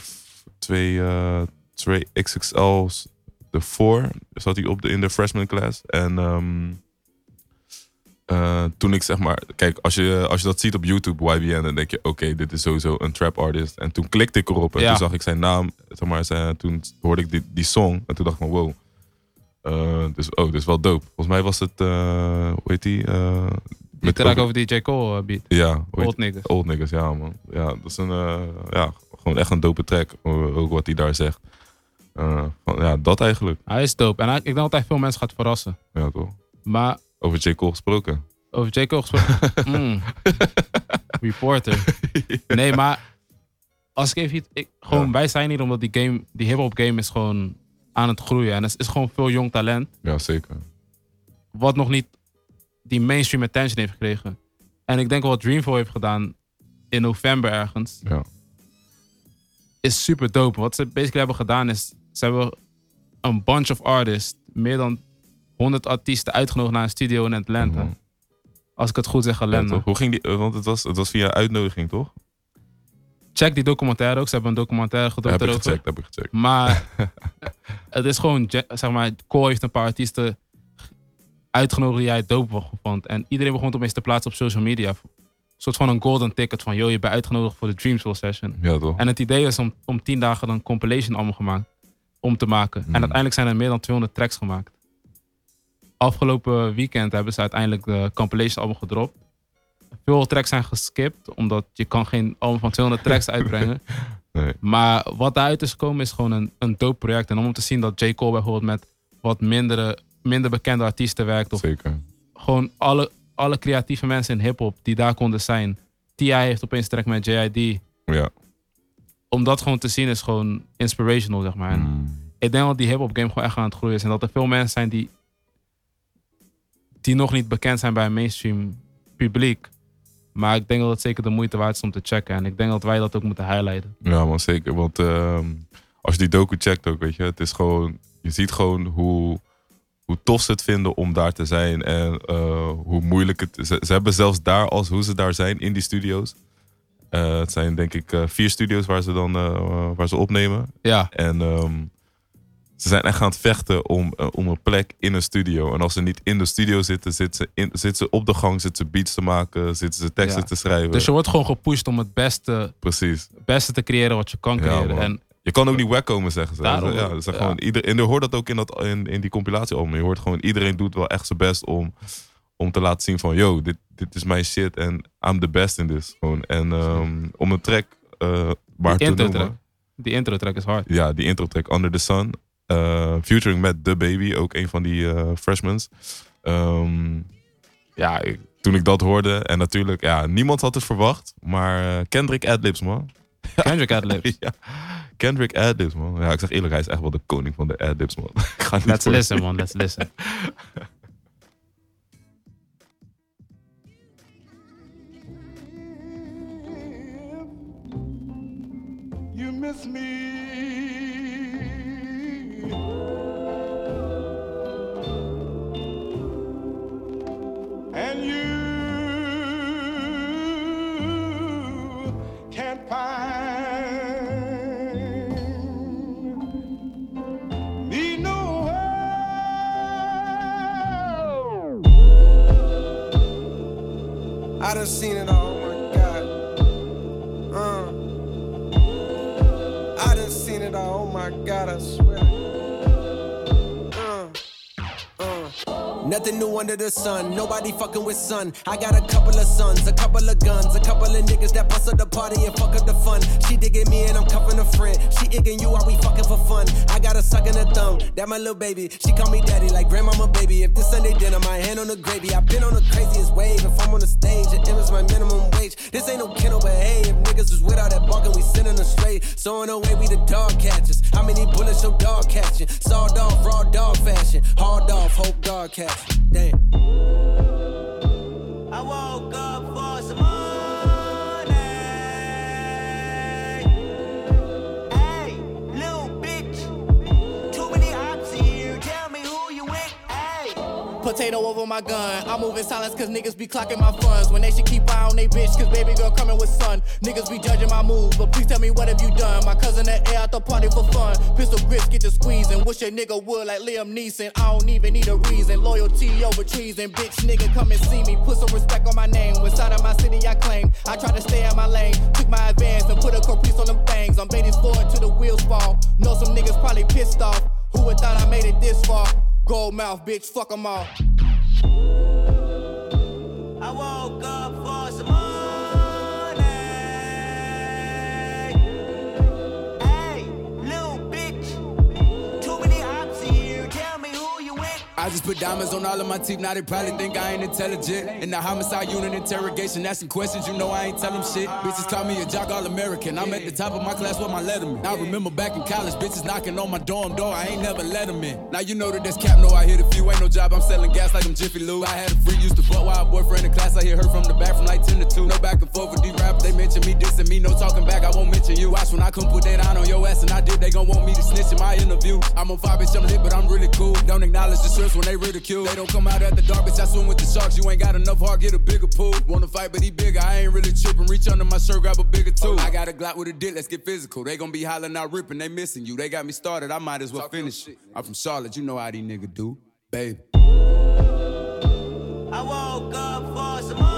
twee, eh, twee XXL's de voor zat hij op de, in de freshman class. En ehm, eh, toen ik zeg maar, kijk, als je, als je dat ziet op YouTube, YBN, dan denk je, oké, dit is sowieso een trap artist. En toen klikte ik erop en Ja. toen zag ik zijn naam, zeg maar, zijn, toen hoorde ik die, die song en toen dacht ik van, wow. Eh, dus, oh, is wel dope. Volgens mij was het, eh, hoe heet die? Die met track over- over die J. Cole beat. Ja, Old Niggas. Old Niggas, ja man. Ja, dat is een, ja, gewoon echt een dope track. Ook wat hij daar zegt. Van, ja, dat eigenlijk. Hij is dope. En hij- ik denk dat hij veel mensen gaat verrassen. Ja, toch? Maar Over J. Cole gesproken. over J. Cole gesproken... Mm. Reporter. Nee, maar... Als ik even... Ik, gewoon, Ja. Wij zijn hier omdat die game... Die hip-hop game is gewoon aan het groeien. En er is gewoon veel jong talent. Ja, zeker. Wat nog niet die mainstream attention heeft gekregen. En ik denk wat Dreamville heeft gedaan in november ergens... Ja. is super dope. Wat ze basically hebben gedaan is... Ze hebben een bunch of artists... Meer dan 100 artiesten uitgenodigd naar een studio in Atlanta. Mhm. Als ik het goed zeg, Atlanta. Hoe ging die? Want het was, het was via uitnodiging, toch? Check die documentaire ook. Ze hebben een documentaire gedropt heb ik erover. gecheckt, heb ik gecheckt. Maar het is gewoon, ge- zeg maar, Cole heeft een paar artiesten uitgenodigd die hij dope vond. En iedereen begon het opeens te plaatsen op social media. Een soort van een golden ticket van, yo, je bent uitgenodigd voor de Dreamsville session. Ja, toch? En het idee is om, om tien dagen een compilation album gemaakt, om te maken. En uiteindelijk zijn er meer dan 200 tracks gemaakt. Afgelopen weekend hebben ze uiteindelijk de compilation album gedropt. Veel tracks zijn geskipt, omdat je kan geen album van 200 tracks uitbrengen. Nee. Maar wat daaruit is gekomen is gewoon een, een dope project. En om te zien dat J. Cole bijvoorbeeld met wat mindere, minder bekende artiesten werkt. Of Zeker. gewoon alle, alle creatieve mensen in hip-hop die daar konden zijn. T.I. heeft opeens track met JID. Ja. Om dat gewoon te zien is gewoon inspirational, zeg maar. Mm. ik denk dat die hip-hop game gewoon echt aan het groeien is. En dat er veel mensen zijn die, die nog niet bekend zijn bij een mainstream publiek. Maar ik denk dat het zeker de moeite waard is om te checken. En ik denk dat wij dat ook moeten highlighten. Ja, man, zeker. Want ehm, als je die docu checkt ook, weet je, het is gewoon, je ziet gewoon hoe, hoe tof ze het vinden om daar te zijn en eh, hoe moeilijk het is. Ze, ze hebben zelfs daar, als hoe ze daar zijn in die studio's. Eh, het zijn denk ik eh, vier studio's waar ze dan waar ze opnemen. Ja, En ehm, ze zijn echt aan het vechten om, eh, om een plek in een studio. En als ze niet in de studio zitten, zitten ze, in, zitten ze op de gang, zitten ze beats te maken, zitten ze teksten Ja. te schrijven. dus je wordt gewoon gepusht om het beste, Precies. beste te creëren wat je kan creëren. en Je kan ook niet wack komen, zeggen ze. Daarom. ja, ze Ja. Gewoon ieder, en je hoort dat ook in, dat, in, in die compilatiealbum. Je hoort gewoon, iedereen doet wel echt zijn best om, om te laten zien van... Yo, dit, dit is mijn shit en I'm the best in this. Gewoon. En ehm, om een track eh maar te intro noemen. track. Die intro track is hard. Ja, die intro track, Under the Sun. Eh, featuring met The Baby, ook een van die eh freshmans. Ehm, ja, ik- toen ik dat hoorde, en natuurlijk, ja, niemand had het verwacht. Maar eh, Kendrick Adlibs, man. Kendrick Adlibs. ja. Kendrick Adlibs, man. Ja, ik zeg eerlijk, hij is echt wel de koning van de Adlibs, man. Let's listen, man. Let's listen. Sun, nobody fucking with son. I got a couple of sons, a couple of guns, a couple of niggas that bust up the party and fuck up the fun. She digging me and I'm cuffing a friend. She igging you while we fucking for fun. I got a suck in the thumb, that my little baby. She call me daddy like grandmama baby. If this Sunday dinner, my hand on the gravy. I've been on the craziest wave. If I'm on the stage, it is my minimum wage. This ain't no kennel, but hey, if niggas was without that barking, we sending them straight. So in a way, we the dog catchers. How many bullets your dog catching? Sawed off, raw dog fashion. Hard off, hope dog catching. Damn. Potato over my gun. I'm moving silence cause niggas be clocking my funds. When they should keep eye on they bitch cause baby girl coming with son. Niggas be judging my moves, but please tell me what have you done? My cousin that air out the party for fun. Pistol grips get to squeezing. Wish a nigga would like Liam Neeson. I don't even need a reason. Loyalty over treason. Bitch nigga come and see me. Put some respect on my name. Inside of my city I claim. I try to stay in my lane. Took my advance and put a caprice on them things. I'm baiting forward till the wheels fall. Know some niggas probably pissed off. Who would thought I made it this far? Gold mouth, bitch, fuck 'em all. I just put diamonds on all of my teeth, now they probably think I ain't intelligent. In the homicide unit interrogation, asking questions, you know I ain't tell them shit. Bitches call me a jock all American. I'm at the top of my class with my letterman. I remember back in college, bitches knocking on my dorm door, I ain't never let them in. Now you know that that's cap, no, I hit a few, ain't no job, I'm selling gas like I'm Jiffy Lube. I had a free used to fuck while a boyfriend in class, I hear her from the back from like 10 to 2. No back and forth with these rappers, they mention me dissing me, no talking back, I won't mention you. Watch when I come put that on your ass, and I did, they gon' want me to snitch in my interview. I'm on fire, bitch, I'm lit, but I'm really cool. Don't acknowledge the strips when they ridicule. They don't come out at the dark, bitch, I swim with the sharks. You ain't got enough heart, get a bigger pool. Wanna fight, but he bigger, I ain't really tripping. Reach under my shirt, grab a bigger tool. I got a Glock with a dick, let's get physical. They gon' be hollering out ripping, they missing you. They got me started, I might as well finish. it. I'm from Charlotte, you know how these niggas do. Baby. I woke up for some money.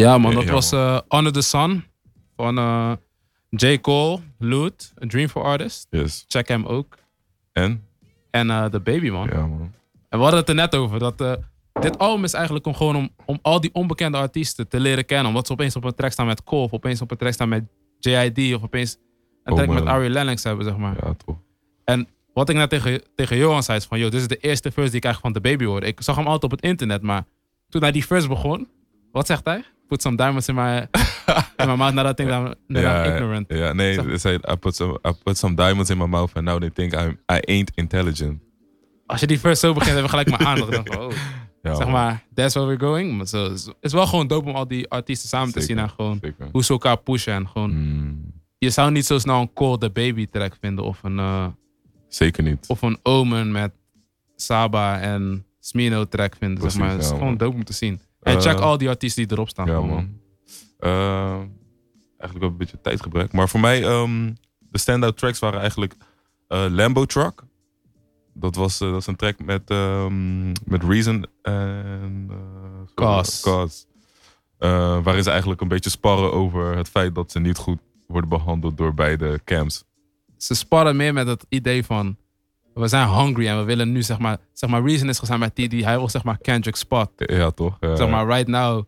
Ja, man, dat was eh Under the Sun van eh, J. Cole, Loot, A Dream for Artists. Yes. Check hem ook. En? En eh The Baby, man. Ja, man. En we hadden het er net over. Dat, dit album is eigenlijk om gewoon om, om al die onbekende artiesten te leren kennen. Omdat ze opeens op een track staan met Cole. Of opeens op een track staan met J.I.D. Of opeens een track Oh, met man. Ari Lennox hebben, zeg maar. Ja, toch. En wat ik net tegen, tegen Johan zei is van... Yo, dit is de eerste verse die ik eigenlijk van The Baby hoorde. Ik zag hem altijd op het internet, maar toen hij die verse begon... Wat zegt hij? Put some diamonds in my, in my mouth. Now I think I'm, I'm ignorant. Ja, nee, they said, I put, some, I put some diamonds in my mouth and now they think I'm, I ain't intelligent. Als je die verse zo begint, hebben we gelijk maar aandacht. Dan van, oh. Ja, zeg maar, that's where we're going. Maar zo, het is wel gewoon dope om al die artiesten samen te zien. En gewoon zeker. hoe ze elkaar pushen. En gewoon, Mm, je zou niet zo snel een Call the Baby track vinden. Of een, eh, zeker niet. of een Omen met Saba en Smino track vinden. zeg maar. Het is ja, gewoon dope om te zien. En Eh, check al die artiesten die erop staan. Ja, man. Eh, eigenlijk wel een beetje tijdgebrek. Maar voor mij, ehm, de standout tracks waren eigenlijk eh, Lambo Truck. Dat, was, eh, dat is een track met, ehm, met Reason en... eh, Cause. Cause. Eh, waarin ze eigenlijk een beetje sparren over het feit dat ze niet goed worden behandeld door beide camps. Ze sparren meer met het idee van... We zijn hungry en we willen nu zeg maar... Zeg maar Reason is gezien bij TD. Hij wil zeg maar Kendrick spot. Ja, toch? Eh, zeg maar right now...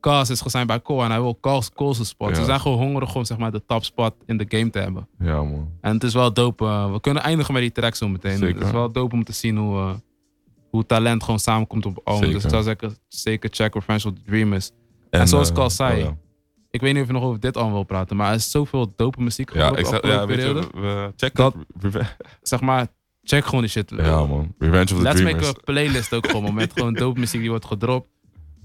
Cause is gezien bij Cole en hij wil Cole's, Cole's spot. Ja. Ze zijn gewoon hongerig om zeg maar de top spot in de game te hebben. Ja, man. En het is wel dope. eh, we kunnen eindigen met die track zo meteen. Zeker. Het is wel dope om te zien hoe, eh, hoe talent gewoon samenkomt op album. Dus ik zou zeggen, zeker check Revenge of the Dreamers. En, zoals ik eh, al zei, oh ja. ik weet niet of je nog over dit album wil praten, maar er is zoveel dope muziek Ja, ik zeg, ja, weet je, we, we check Dat- Zeg maar, check gewoon die shit. Ja, man. Revenge of the Let's Dreamers. make a playlist ook gewoon, man, met gewoon dope muziek die wordt gedropt.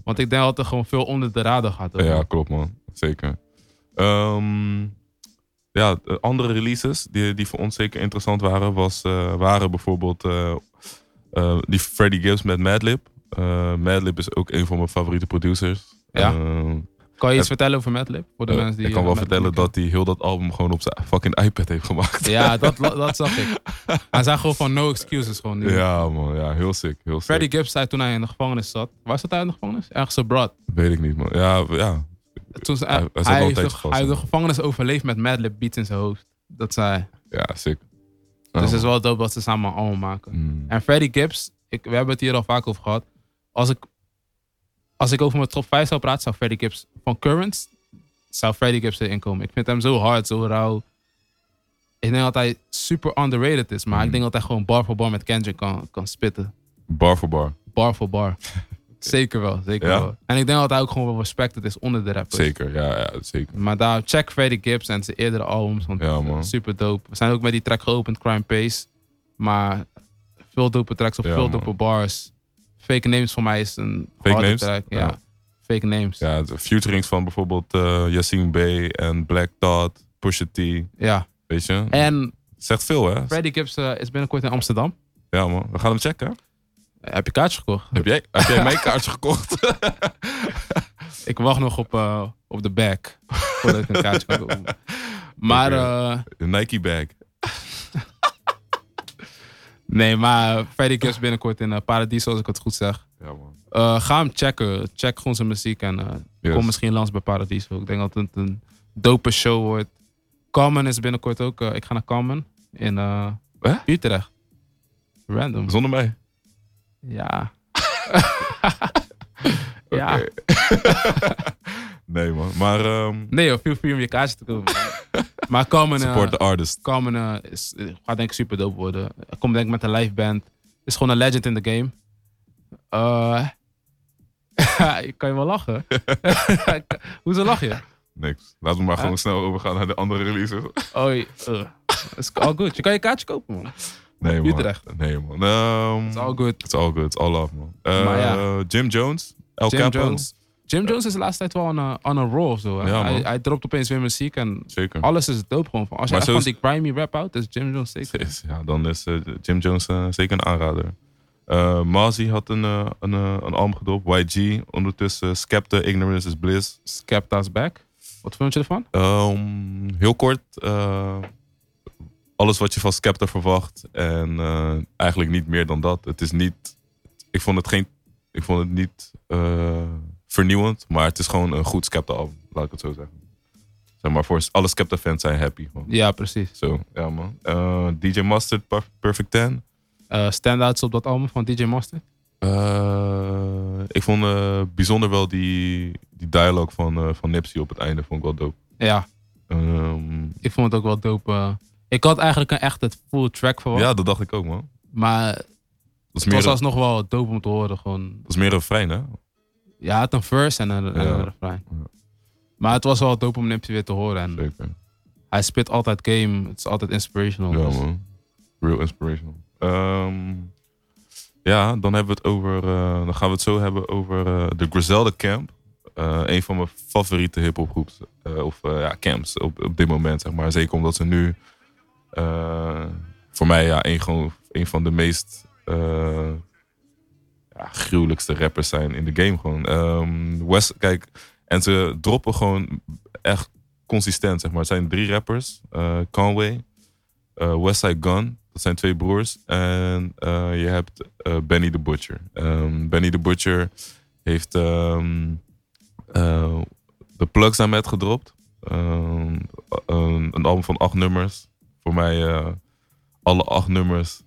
Want ik denk dat er gewoon veel onder de radar gaat. hoor. Ja, klopt man. Zeker. Ehm, ja, de andere releases die, die voor ons zeker interessant waren, was, eh, waren bijvoorbeeld eh, eh, die Freddie Gibbs met Madlib. Madlib is ook een van mijn favoriete producers. Ja? Kan je iets vertellen over Madlib? Voor de eh, mensen die ik kan eh, wel Madlib vertellen dat hij heel dat album gewoon op zijn fucking iPad heeft gemaakt. Ja, dat, dat zag ik. Hij zei gewoon van no excuses gewoon nu. Ja, man. Ja, heel sick. Heel sick. Freddie Gibbs zei toen hij in de gevangenis zat. Waar zat hij in de gevangenis? Ergens abroad. Weet ik niet, man. Ja, ja. Toen ze- Hij- hij, hij heeft de, tijdje vast, hij heeft de ja. gevangenis overleefd met Madlib beats in zijn hoofd. Dat zei hij. Ja, sick. Dus het is wel dope dat ze samen allemaal maken. Mm. En Freddie Gibbs, ik, we hebben het hier al vaak over gehad. Als ik, als ik over mijn top 5 zou praten, zou Freddie Gibbs van Currents, zou Freddie Gibbs erin komen. Ik vind hem zo hard, zo rauw. Ik denk dat hij super underrated is, maar Mm. ik denk dat hij gewoon bar voor bar met Kendrick kan, kan spitten. Bar voor bar. Bar voor bar. Zeker wel, zeker Ja? wel. En ik denk dat hij ook gewoon wel respected is onder de rappers. Zeker, ja, ja zeker. Maar daar, check Freddie Gibbs en zijn eerdere albums. Want Ja, man. super dope. We zijn ook met die track geopend, Crime Pace. Maar veel dope tracks op Ja, veel dope bars. Fake Names voor mij is een Fake harde Names? track. Ja. Ja. Fake Names. Ja. Ja, de featurings van bijvoorbeeld Yassine B en Black Thought, Pusha T, weet je. En Zegt veel, hè? Freddie Gibbs eh, is binnenkort in Amsterdam. Ja, man. We gaan hem checken. Heb je kaartje gekocht? Heb jij, heb jij mijn kaartje gekocht? Ik wacht nog op, eh, op de back. Voordat ik een kaartje kan kopen. Maar... De Nike bag. Nee, maar Freddie Gibbs binnenkort in Paradiso, als ik het goed zeg. Ja, man. Eh, ga hem checken. Check gewoon zijn muziek en eh, Yes. kom misschien langs bij Paradiso. Ik denk dat het een dope show wordt. Carmen is binnenkort ook. ik ga naar Carmen in eh? Utrecht. Random. Zonder mij. Ja. ja. Nee, man. Maar ehm, Nee joh, feel free om je kaartje te kopen. maar Carmen, eh, support the artist. Carmen eh, is, eh, gaat denk ik super dope worden. Komt denk ik met een live band. Is gewoon een legend in the game. Eh kan je wel lachen? Hoezo lach je? Niks. Laten we maar gewoon snel overgaan naar de andere releases. Oh, uh, is all good. Je kan je kaartje kopen, man. Nee, man. Utrecht. Nee, man. Ehm, It's all good. It's all good. It's all love, man. Ja. Jim Jones. El Jim Capo. Jones. Jim Jones is de laatste tijd wel on a, on a roll of zo. Ja, hij, hij dropt opeens weer muziek en Zeker. alles is dope gewoon. Als je Maar echt van die grimy rap houdt, is Jim Jones zeker. Is- Ja, dan is eh, Jim Jones eh, zeker een aanrader. Eh Mazi had een, eh, een, een album gedropt. YG. Ondertussen Skepta, Ignorance is Bliss. Skepta's back. Wat vond je ervan? Ehm, heel kort. alles wat je van Skepta verwacht. En eigenlijk niet meer dan dat. Het is niet... Ik vond het, geen, ik vond het niet vernieuwend. Maar het is gewoon een goed Skepta album. Laat ik het zo zeggen. Zeg maar, voor alle Skepta fans zijn happy. Ja, precies. Zo, ja man. Eh, DJ Mustard, Per- Perfect 10. Eh standouts op dat album van DJ Master? Eh, ik vond bijzonder wel die, die dialogue van, van Nipsey op het einde. Vond ik wel dope. Ja, Ehm, ik vond het ook wel dope. ik had eigenlijk een echt het full track verwacht. ja, dat dacht ik ook man. Maar Dat is het was alsnog wel dope om te horen. Gewoon. dat is meer een refrein hè? Ja, het een verse en een, en Ja. een refrein. Ja. Maar het was wel dope om Nipsey weer te horen. En Zeker. hij spit altijd game. Het is altijd inspirational. Ja dus- man. Real inspirational. Ehm, ja, dan hebben we het over. eh, dan gaan we het zo hebben over eh, de Griselda Camp. Eh, een van mijn favoriete hip-hop groeps. eh, of eh, ja, camps op, op dit moment, zeg maar. Zeker omdat ze nu. eh, voor mij ja, een, gewoon, een van de meest. Ja, gruwelijkste rappers zijn in de game. Gewoon. Ehm, West, kijk, en ze droppen gewoon echt consistent, zeg maar. Het zijn drie rappers. eh, Conway, eh Westside Gun, dat zijn twee broers. En eh, je hebt Benny the Butcher. Ehm, Benny the Butcher heeft ehm, de plugs aan met gedropt. Ehm, een, album van acht nummers. Voor mij alle acht nummers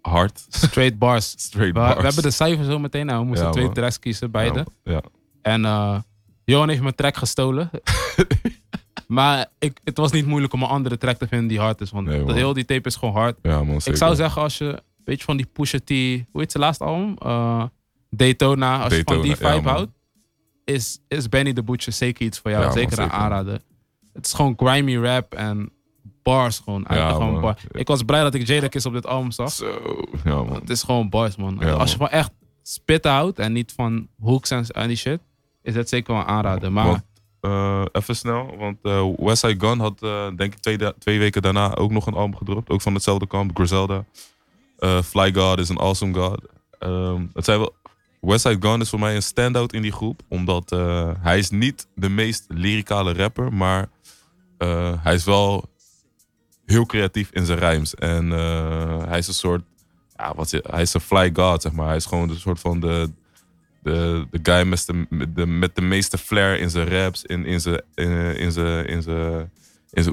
hard. Straight bars. Straight We, bars. we hebben de cijfers zo meteen. Nou, we moesten Ja, twee tracks kiezen, beide. Ja, ja. En eh Johan heeft mijn track gestolen. maar ik, het was niet moeilijk om een andere track te vinden die hard is. Want Nee, heel die tape is gewoon hard. ja, man, Ik zeker. zou zeggen, als je een beetje van die Pusha T... Hoe heet zijn laatste album? Eh, Daytona. Als je van die vibe houdt, is, is Benny the Butcher zeker iets voor jou. Ja, man, zeker een zeker. aanrader. Het is gewoon grimy rap en bars gewoon. Eigenlijk Ja, gewoon man. bars. Ik was blij dat ik Jadakiss op dit album zag. Zo, ja man. Het is gewoon bars, man. Ja, Als je man. van echt spitten houdt en niet van hooks en, en die shit, is dat zeker wel een aanrader. Maar eh, even snel, want uh, Westside Gun had eh, denk ik twee, twee weken daarna ook nog een album gedropt. Ook van hetzelfde kamp, Griselda. Fly God is een awesome God. Ehm, het zijn wel, Westside Gun is voor mij een standout in die groep. Omdat hij is niet de meest lyricale rapper, maar hij is wel heel creatief in zijn rijms. En eh, hij is een soort, ja, wat, hij is een fly god, zeg maar. Hij is gewoon een soort van de, de, de guy met de, met de, meeste flair in zijn raps, in, in zijn, in, zijn, in zijn, in zijn,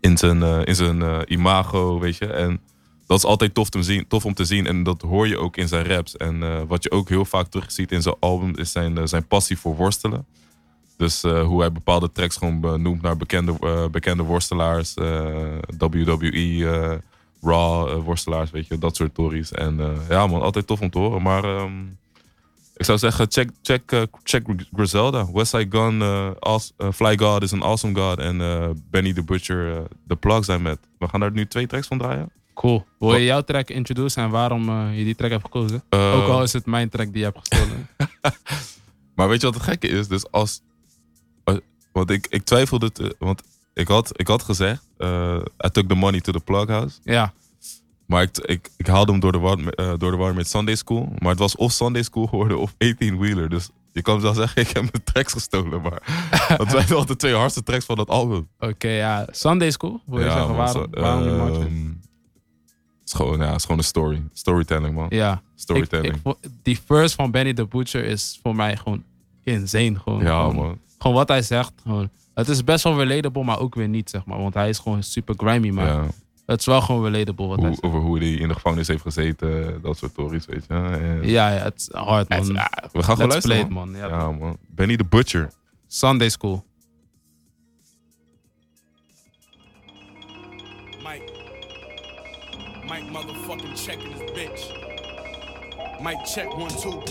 in zijn, eh, in zijn eh, imago, weet je. En dat is altijd tof, te zien, tof om te zien. En dat hoor je ook in zijn raps. En wat je ook heel vaak terugziet in zijn album, is zijn, zijn passie voor worstelen. Dus eh, hoe hij bepaalde tracks gewoon benoemt naar bekende, eh, bekende worstelaars. eh, WWE, Raw worstelaars, weet je. Dat soort tories. En ja man, altijd tof om te horen. Maar ehm, ik zou zeggen, check, check, check Griselda. Westside Gun, Fly God is een awesome God. En Benny the Butcher, de plug zijn met. We gaan daar nu twee tracks van draaien. cool. Wil je jouw track introduceren en waarom je die track hebt gekozen? Ook al is het mijn track die je hebt gestolen. Maar weet je wat het gekke is? Dus als. Want ik, ik twijfelde. Te, want ik had, ik had gezegd. eh I took the money to the plug house. ja, Maar ik, ik, ik haalde hem door de, war, eh, door de war met Sunday School. Maar het was of Sunday School geworden of 18 Wheeler. Dus je kan wel zeggen, ik heb mijn tracks gestolen. Maar dat zijn wel de twee hardste tracks van dat album. oké, ja. Sunday School? Wil je zeggen waarom, waarom die match? ehm, het is gewoon, ja, het is gewoon een story. Storytelling, man. Ja. Storytelling. ik, die first van Benny the Butcher is voor mij gewoon insane. Gewoon, ja, gewoon, man. Gewoon wat hij zegt. Gewoon. Het is best wel relatable, maar ook weer niet, zeg maar. Want hij is gewoon super grimy, maar Ja. het is wel gewoon relatable wat hij zegt. over hoe hij in de gevangenis heeft gezeten. Dat soort stories, weet je. En- Ja, ja, het is hard, man. Ja, we gaan gewoon Let's luisteren, man. man. Ja, Ja, man. Benny the Butcher. Sunday School. Mike. Mike motherfucking checking his bitch. Mike check one, two.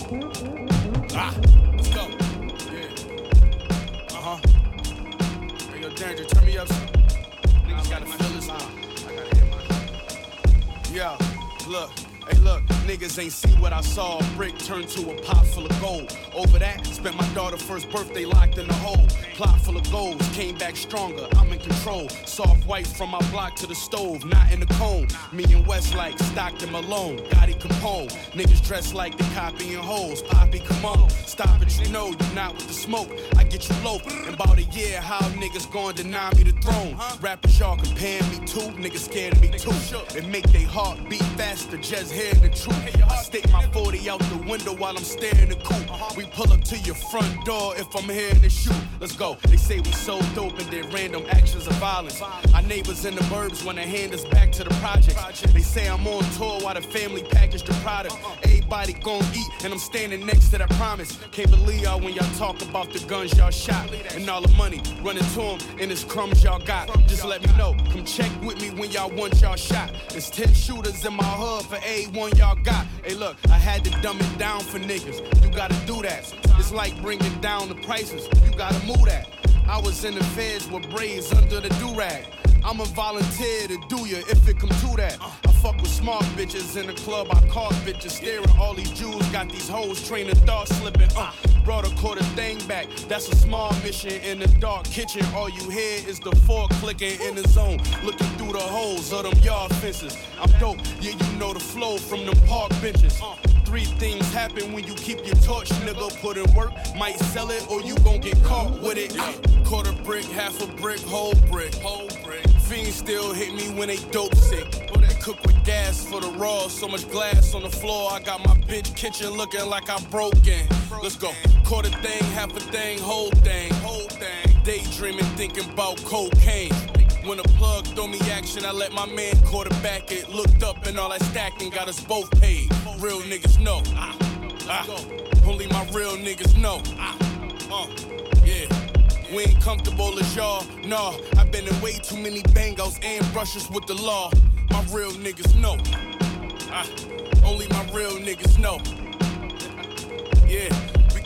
Ah, let's go. Danger, turn me up. Niggas gotta feel this now. I gotta hit my Yeah, look. Hey, look, niggas ain't see what I saw. A brick turned to a pot full of gold. Over that, spent my daughter's first birthday locked in a hole. Plot goals, came back stronger. I'm in control. Soft white from my block to the stove, not in the cone. Me and West like Stockton Malone, Gotti Capone. Niggas dressed like they copying hoes. Poppy, come on, stop it, you know you're not with the smoke. I get you low. In about a year, how niggas gon' deny me the throne? Rappers y'all comparing me to, niggas scared of me too. It make they heart beat faster, just hearing the truth. I stick my 40 out the window while I'm staring the coupe. We pull up to your front door if I'm hearing the shoot. Let's go. They say we so dope and did random actions of violence. Our neighbors in the burbs wanna hand us back to the projects. They say I'm on tour while the family package the product. Everybody gon' eat, and I'm standing next to that promise. Can't believe y'all when y'all talk about the guns y'all shot and all the money running to them and it's crumbs y'all got. Just let me know. Come check with me when y'all want y'all shot. There's 10 shooters in my hood for A1 y'all got. Hey, look, I had to dumb it down for niggas. You gotta do that. It's like bringing down the prices. You gotta move that. I was in the feds with braids under the do-rag. I'm a volunteer to do ya if it come to that. I fuck with smart bitches in the club. I call bitches staring. All these Jews got these hoes training thoughts slipping. Uh, brought a quarter thing back. That's a small mission in the dark kitchen. All you hear is the fork clicking in the zone, looking through the holes of them yard fences. I'm dope. Yeah, you know the flow from them park benches. Three things happen when you keep your torch, nigga. Put in work, might sell it, or you gon' get caught with it. Quarter brick, half a brick, whole brick, whole brick. Fiends still hit me when they dope sick. They cook with gas for the raw. So much glass on the floor. I got my bitch kitchen looking like I'm broken. Let's go. Quarter thing, half a thing, whole thing, whole thing. Daydreaming, thinking about cocaine. When a plug throw me action, I let my man quarterback it. Looked up and all that stacking got us both paid. Real niggas know. Ah, ah. Only my real niggas know. Ah, uh. We ain't comfortable as y'all. Nah, I've been in way too many bangos and brushes with the law. My real niggas know. Ah, only my real niggas know. Yeah,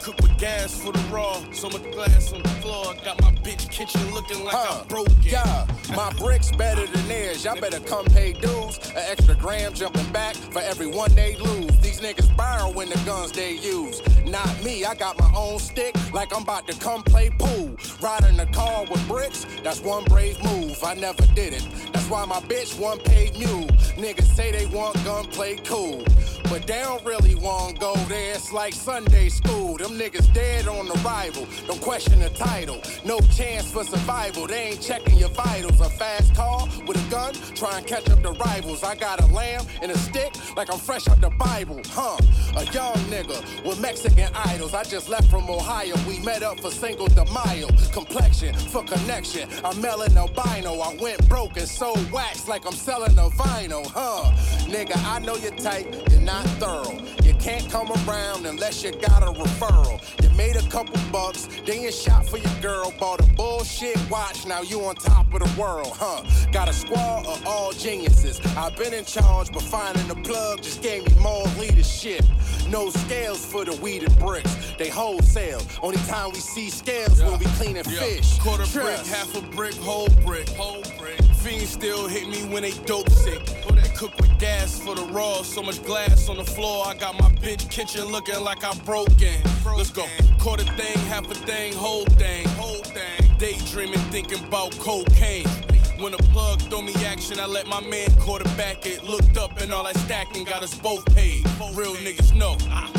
cook with gas for the raw. So much glass on the floor. Got my bitch kitchen looking like I'm broken. Yeah, my bricks better than theirs. Y'all better come pay dues. An extra gram jumping back for every one they lose. These niggas borrowing the guns they use. Not me, I got my own stick like I'm about to come play pool. Riding a car with bricks, that's one brave move. I never did it. That's why my bitch one paid mule. Niggas say they want gunplay cool. But they don't really want to go there. It's like Sunday school. Them niggas dead on arrival. Don't question the title. No chance for survival. They ain't checking your vitals. A fast car with a gun, try and catch up the rivals. I got a lamb and a stick like I'm fresh out the Bible. Huh? A young nigga with Mexican idols. I just left from Ohio. We met up for single de Mayo. Complexion for connection. I'm melon albino. I went broke and sold wax like I'm selling a vinyl. Huh? Nigga, I know you're tight. You're not thorough. You can't come around unless you got a referral. You made a couple bucks, then you shot for your girl. Bought a bullshit watch, now you on top of the world, huh? Got a squad of all geniuses. I've been in charge, but finding the plug just gave me more leadership. No scales for the weeded bricks, they wholesale. Only time we see scales when we cleaning Yeah. fish. Quarter Trust. brick, half a brick, whole brick. Whole brick. Fiends still hit me when they dope sick. They cook with gas for the raw. So much glass on the floor. I got my bitch kitchen looking like I broke broken. Let's go. Quarter thing, half a thing, whole thing. Whole thing. Daydreaming, thinking about cocaine. When a plug throw me action, I let my man quarterback it. Looked up and all that stacking got us both paid. Real niggas know. Ah,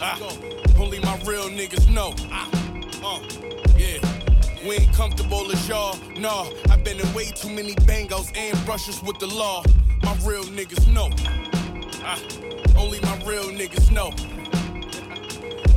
ah. Only my real niggas know. Ah, uh. We ain't comfortable as y'all. Nah, I've been in way too many bangos and brushes with the law. My real niggas know. Ah, only my real niggas know.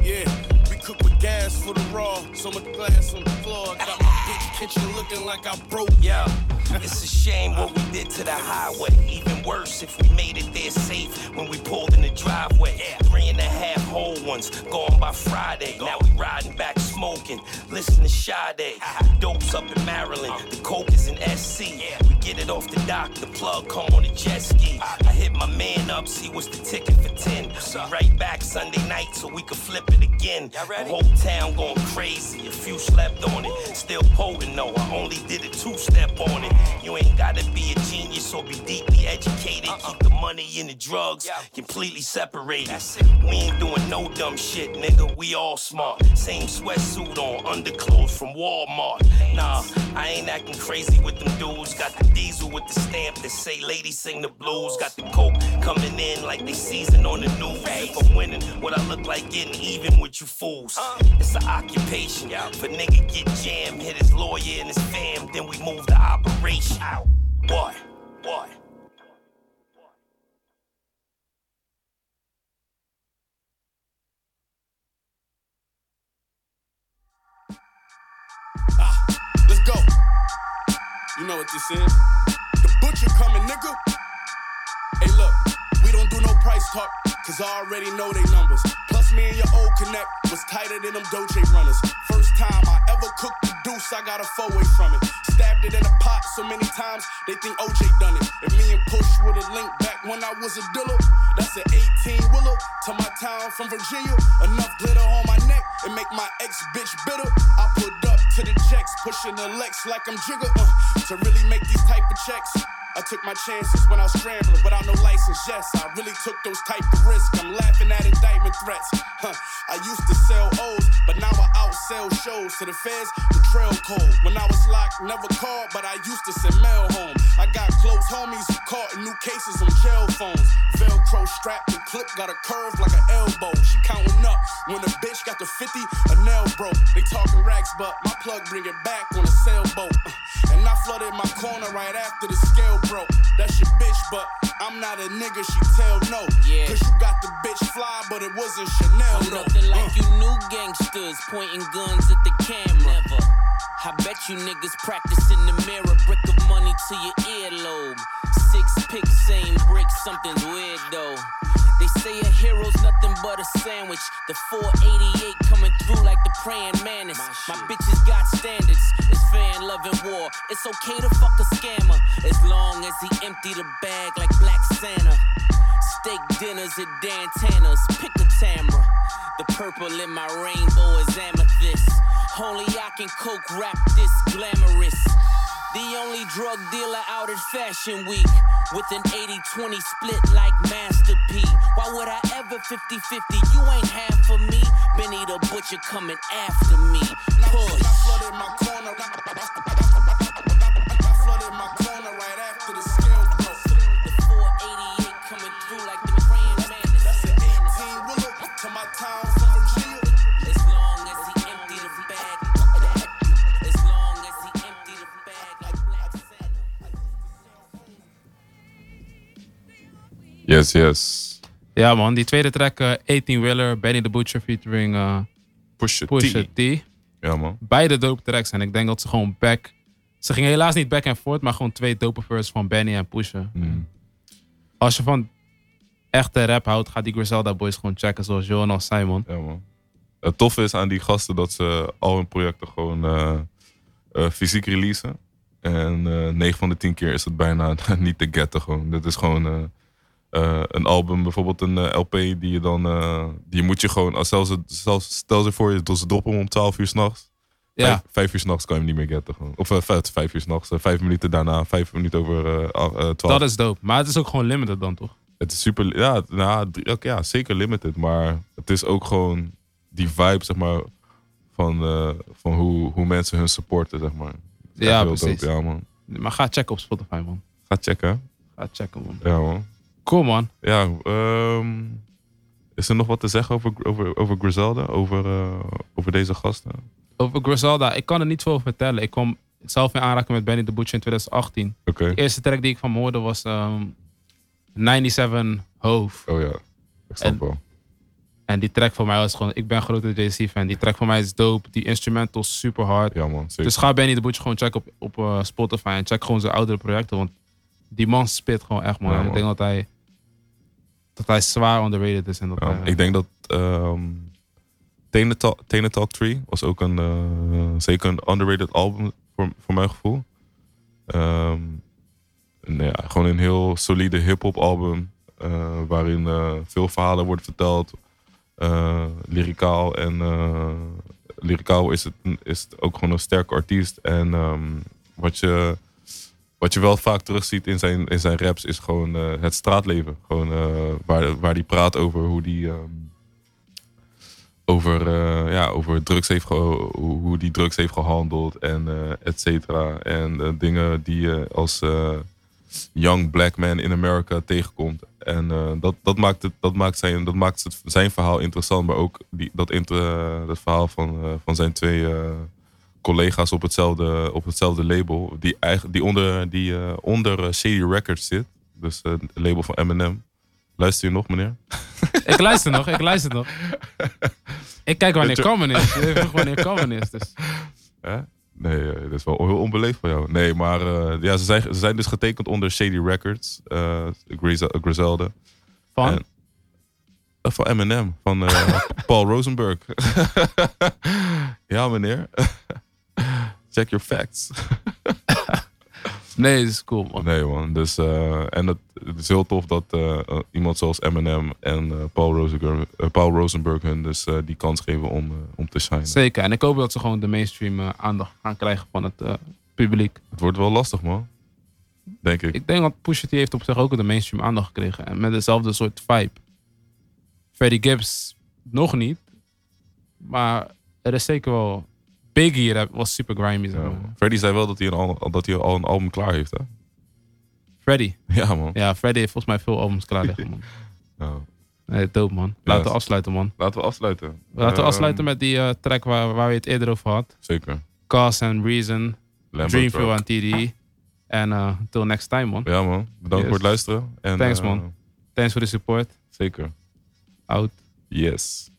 Yeah, we cook with gas for the raw. So much glass on the floor. Got my bitch kitchen looking like I broke. Yeah, it's a shame what we did to the highway. Even worse if we made it there safe when we pulled in the driveway. Three and a half whole ones gone by Friday. Now we riding back smoking. Listen to Sade. Dope's up in Maryland. The coke is in SC. Get it off the dock. The plug come on a jet ski. I hit my man up, see what's the ticket for 10. We right back Sunday night so we can flip it again. The whole town going crazy. A few slept on it. Still potent though. I only did a two step on it. You ain't gotta be a genius or be deeply educated. Keep the money and the drugs completely separated. We ain't doing no dumb shit, nigga. We all smart. Same sweatsuit on, underclothes from Walmart. Nah, I ain't acting crazy with them dudes. Got the diesel with the stamp that say ladies sing the blues. Got the coke coming in like they season on the news. If I'm winning, what I look like getting even with you fools. It's an occupation. For nigga get jammed, hit his lawyer and his fam, then we move the operation. out. What? What? You know what this is? The butcher coming, nigga. Hey, look, we don't do no price talk, cause I already know they numbers. Plus, me and your old connect was tighter than them Doje runners. First time I ever cooked the deuce, I got a four way from it. Stabbed it in a pot so many times, they think OJ done it. If me and Push would have linked back when I was a dealer, that's an 18 willow to my town from Virginia. Enough glitter on my neck and make my ex bitch bitter. I put to the checks, pushing the Lex like I'm Jigger. Uh, to really make these type of checks. I took my chances when I was scrambling without no license. Yes, I really took those type of risks. I'm laughing at indictment threats. Huh. I used to sell O's, but now I outsell shows to the feds. The trail cold. When I was locked, never called, but I used to send mail home. I got close homies who caught in new cases on jail phones. Velcro strapped and clip got a curve like an elbow. She counting up when the bitch got the 50, a nail broke. They talking racks, but my plug bring it back on a sailboat. Uh, And I flooded my corner right after the scale broke. That's your bitch, but I'm not a nigga, she tell no. Yeah. Cause you got the bitch fly, but it wasn't Chanel I'm though. nothing like Uh. you new gangsters pointing guns at the camera. Never. I bet you niggas practice in the mirror, brick of money to your earlobe. Six picks, same brick, something's weird though. They say a hero's nothing but a sandwich. The 488 coming through like the praying mantis. My bitches got standards. It's fan loving war. It's okay to fuck a scammer as long as he empty the bag like Black Santa. Steak dinners at Dantana's. Pick a Tamra. The purple in my rainbow is amethyst. Only I can coke rap this glamorous. The only drug dealer out at Fashion Week with an 80-20 split like Master P. Why would I ever 50-50? You ain't half for me. Benny the Butcher coming after me. Push. Yes, yes. Ja man, die tweede track, eh, 18 Wheeler, Benny the Butcher featuring eh Pusha, Pusha T. T. Ja, man. Beide dope tracks en ik denk dat ze gewoon back... Ze gingen helaas niet back en forth, maar gewoon twee dope verses van Benny en Pusha. Mm. Als je van echte rap houdt, ga die Griselda Boys gewoon checken zoals Johan zei man. Ja, man. Het toffe is aan die gasten dat ze al hun projecten gewoon eh, fysiek releasen. En eh 9 van de 10 keer is het bijna niet te getten gewoon. Dit is gewoon eh, een album, bijvoorbeeld een eh, LP die je dan... eh, die moet je gewoon, als zelfs, het- zelfs, stel je voor je ze droppen hem om 12 uur s'nachts. Ja. Vijf, vijf uur s'nachts kan je hem niet meer getten gewoon. Of vijf, vijf uur s'nachts, vijf minuten daarna, vijf minuten over 12. Dat is dope. Maar het is ook gewoon limited dan toch? Het is super, ja, nou, ja, zeker limited. Maar het is ook gewoon die vibe, zeg maar, van, van hoe, hoe mensen hun supporten, zeg maar. Ja, precies. dope, ja, man. Maar ga checken op Spotify man. Ga checken. Ga checken man. Ja, man. Cool man. Ja, ehm, is er nog wat te zeggen over, over, over Griselda? Over, eh, over deze gasten? Over Griselda, ik kan er niet veel vertellen. Ik kwam zelf in aanraking met Benny the Butcher in 2018. Oké. De eerste track die ik van hem hoorde was ehm 97 Hove. Oh ja, ik snap En- wel. En die track voor mij was gewoon, ik ben een grote JC fan. Die track voor mij is dope. Die instrumental is super hard. Ja, man, zeker. Dus ga Benny the Butcher gewoon checken op, op eh, Spotify en check gewoon zijn oudere projecten. Want die man spit gewoon echt man. Ja, En ik man. denk dat hij, dat hij zwaar underrated is. En dat Ja, hij- ik denk dat ehm, Tenen Talk, Tenen Talk 3 was ook een, eh, zeker een underrated album voor, voor mijn gevoel. Ehm, ja, gewoon een heel solide hip-hop album. eh, waarin eh, veel verhalen worden verteld. eh lyricaal. En lyricaal is het, is het ook gewoon een sterke artiest. En ehm, wat, je, wat je wel vaak terugziet in zijn, in zijn raps is gewoon eh, het straatleven. Gewoon eh, waar, waar die praat over hoe die. ehm, over, eh, ja, over drugs heeft hoe, die drugs heeft gehandeld en et cetera. En dingen die je als young black man in Amerika tegenkomt. En dat, dat, maakt het, dat, maakt zijn, dat maakt het, zijn verhaal interessant, maar ook die, dat, dat verhaal van, van zijn twee collega's op hetzelfde, op hetzelfde label, die, eigen, die onder, die, eh, onder eh, Shady Records zit. Dus eh, het label van Eminem. Luister je nog, meneer? Ik luister nog, ik luister nog. Ik kijk wanneer Common is. Je vroeg wanneer Common is. Dus. Nee, dat is wel heel onbeleefd van jou. Nee, maar ja, ze, zijn, ze zijn dus getekend onder Shady Records. Grizel- Griselda. Van? En- van Eminem. Van Paul Rosenberg. ja, meneer. Check your facts. nee, dat is cool, man. Nee, man. Dus, eh, en het, het is heel tof dat eh, eh, iemand zoals Eminem en Paul, Rosenberg, Paul Rosenberg hun dus die kans geven om, om te shinen. Zeker. En ik hoop dat ze gewoon de mainstream aandacht gaan krijgen van het publiek. Het wordt wel lastig, man. Denk ik. Ik denk dat Pusha T heeft op zich ook de mainstream aandacht gekregen. En met dezelfde soort vibe. Freddie Gibbs nog niet. Maar er is zeker wel... Biggie dat was super grimy. maar. Freddy zei wel dat hij, een, al- dat hij al een album klaar heeft, hè? Freddie. Ja, man. Ja, Freddie heeft volgens mij veel albums klaar liggen, man. Ja. Nee, dope, man. Laten we afsluiten, man. Laten we afsluiten. Laten we Ehm, afsluiten met die eh, track waar, waar we het eerder over had. Zeker. Cause and Reason. Dreamville en TD. En uh, until next time, man. Ja, man. Bedankt voor het luisteren. En, Thanks, eh, man. Thanks voor de support. Zeker. Out. Yes.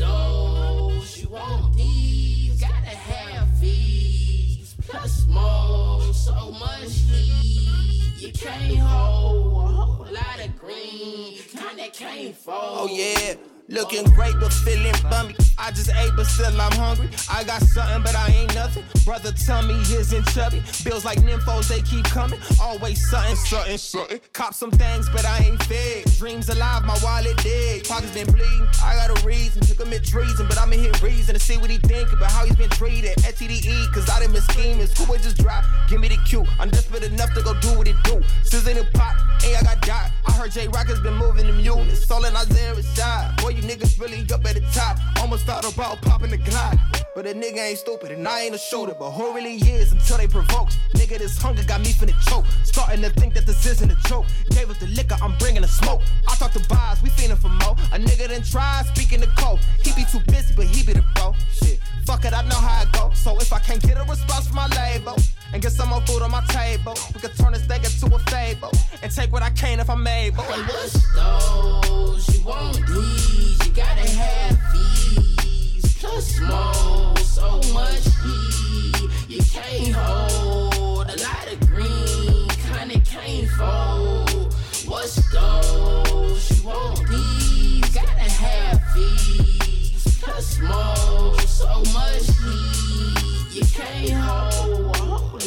You want these? Gotta have these. Plus more, so much heat. You can't hold a whole lot of green, kinda can't fold. Oh yeah, looking great but feeling bummy. I just ate but still I'm hungry. I got something but I ain't nothing. Brother me isn't chubby. Bills like nymphos they keep coming. Always something, something, something. Cop some things but I ain't fed. Dreams alive, my wallet dead. Pockets been bleeding. I got a reason to commit treason, but I'm in here reason to see what he think about how he's been treated. STDE, cause I done been scheming. Who would just drop? Give me the cue. I'm desperate enough to go do what it do. Sizzling the pot, hey, I got dot. I heard J Rock has been moving them units. Soul and Isaiah is shot. Boy, you niggas really up at the top. Almost thought about popping the Glock. But a nigga ain't stupid and I ain't a shooter. But who really is until they provoked? Nigga, this hunger got me finna choke. Starting to think that this isn't a joke. Gave us the liquor, I'm bringing the smoke. I talk to buys, we feeling for more. A nigga done tried speaking the code. He be too busy, but he be the bro. Shit. Fuck it, I know how it go. So if I can't get a response from my label and get some more food on my table, we can turn this thing into a fable and take what I can if I'm able. And what's those? You want these? You gotta have these. Plus more, so much heat. You can't hold a lot of green, kinda can't fold. What's those? You want these? You gotta have these. Plus more, so much heat. You can't hold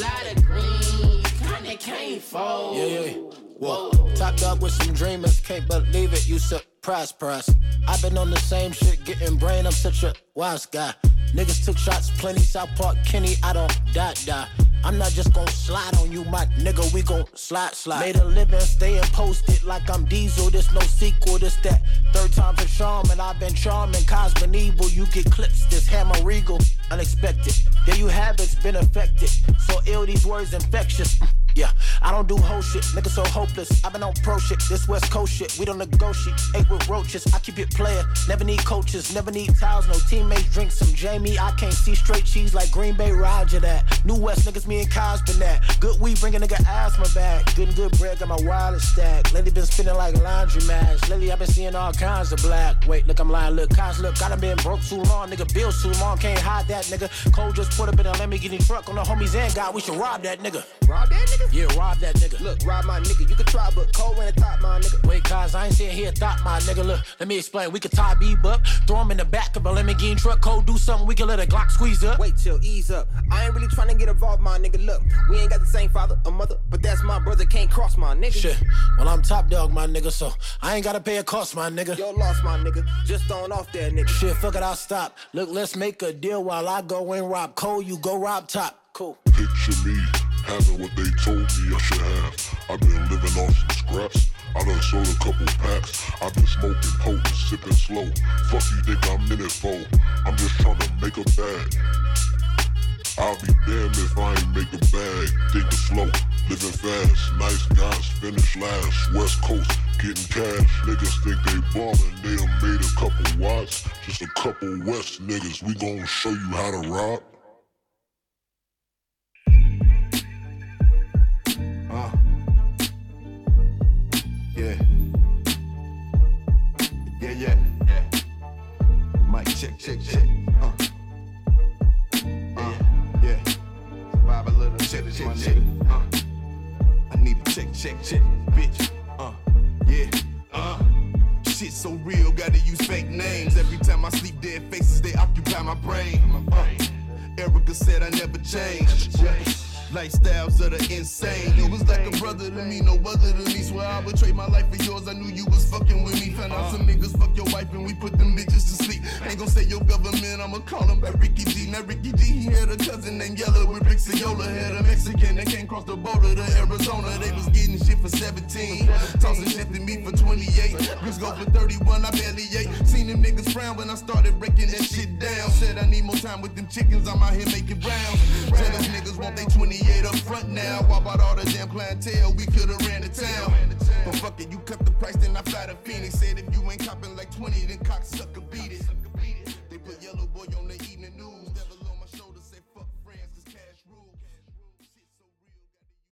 lot of green, kinda can't fold. Yeah, yeah. Whoa. Top dog with some dreamers, can't believe it. You surprise, price. I've been on the same shit, getting brain. I'm such a wise guy. Niggas took shots, plenty. South Park, Kenny. I don't die, die. I'm not just gon' slide on you, my nigga. We gon' slide, slide. Made a living, staying posted like I'm Diesel. This no sequel, this that. Third time for charm, and I've been charming. Cosmin evil, you get clips. This hammer regal, unexpected. There you have it, it's been affected. So ill, these words infectious. Yeah. I don't do whole shit, nigga so hopeless. i been on pro shit, this West Coast shit. We don't negotiate, ate with roaches. I keep it player, never need coaches, never need towels, no teammates. Drink some Jamie, I can't see straight cheese like Green Bay Roger that. New West niggas, me and been that. Good weed, bring a nigga asthma back. Good and good bread, got my wallet stack. Lately been spinning like laundry mats. Lately i been seeing all kinds of black. Wait, look, I'm lying, look, Kaz, look, I done been broke too long, nigga. Bills too long, can't hide that nigga. Cole just put up in a Lamborghini truck on the homies and God, we should rob that nigga. Rob that nigga? Yeah, rob that nigga. Look, rob my nigga. You can try, but Cole ain't a top, my nigga. Wait, cuz I ain't saying here thought my nigga. Look, let me explain. We could tie B up, throw him in the back of a Lamborghini truck, Cole do something, we can let a Glock squeeze up. Wait till ease up. I ain't really trying to get involved, my nigga. Look, we ain't got the same father or mother, but that's my brother. Can't cross my nigga. Shit, well I'm top dog, my nigga, so I ain't gotta pay a cost, my nigga. Yo, lost my nigga. Just throwing off that nigga. Shit, fuck it, I'll stop. Look, let's make a deal while I go and rob Cole. You go rob top. Cool. Picture me having what they told me I should have. I've been living off some scraps. I done sold a couple packs. I've been smoking potent, sipping slow. Fuck you think I'm in it for? I'm just trying to make a bag. I'll be damned if I ain't make a bag. Thinking slow, living fast. Nice guys finish last. West Coast getting cash. Niggas think they ballin'. They done made a couple watts. Just a couple West niggas. We gon' show you how to rock. Uh. Yeah. Yeah, yeah. Yeah. Mic check, check, check. Check, check, check. Uh. I need a check, check, check, bitch. Uh. Yeah. Uh. Shit so real, gotta use fake names. Every time I sleep, dead faces, they occupy my brain. Uh. Erica said I never change. Lifestyles of the insane. You was like a brother to me, no other than me. Swear I would trade my life for yours. I knew you was fucking with me. Found out some niggas fuck your wife and we put them bitches to sleep. Ain't gon' say your government, I'ma call him back Ricky D. Now Ricky D, he had a cousin named Yellow with Rick Ciola. Had a Mexican that came across the border to Arizona. They was getting shit for 17. Tossing shit to me for 28. Chris go for 31, I barely ate. Seen them niggas frown when I started breaking that shit down. Said I need more time with them chickens, I'm out here making rounds. Jealous niggas want they 28 up front now. Why about all the damn clientele? We could've ran the town. But fuck it, you cut the price, then I fly to Phoenix. Said if you ain't copping like 20, then cop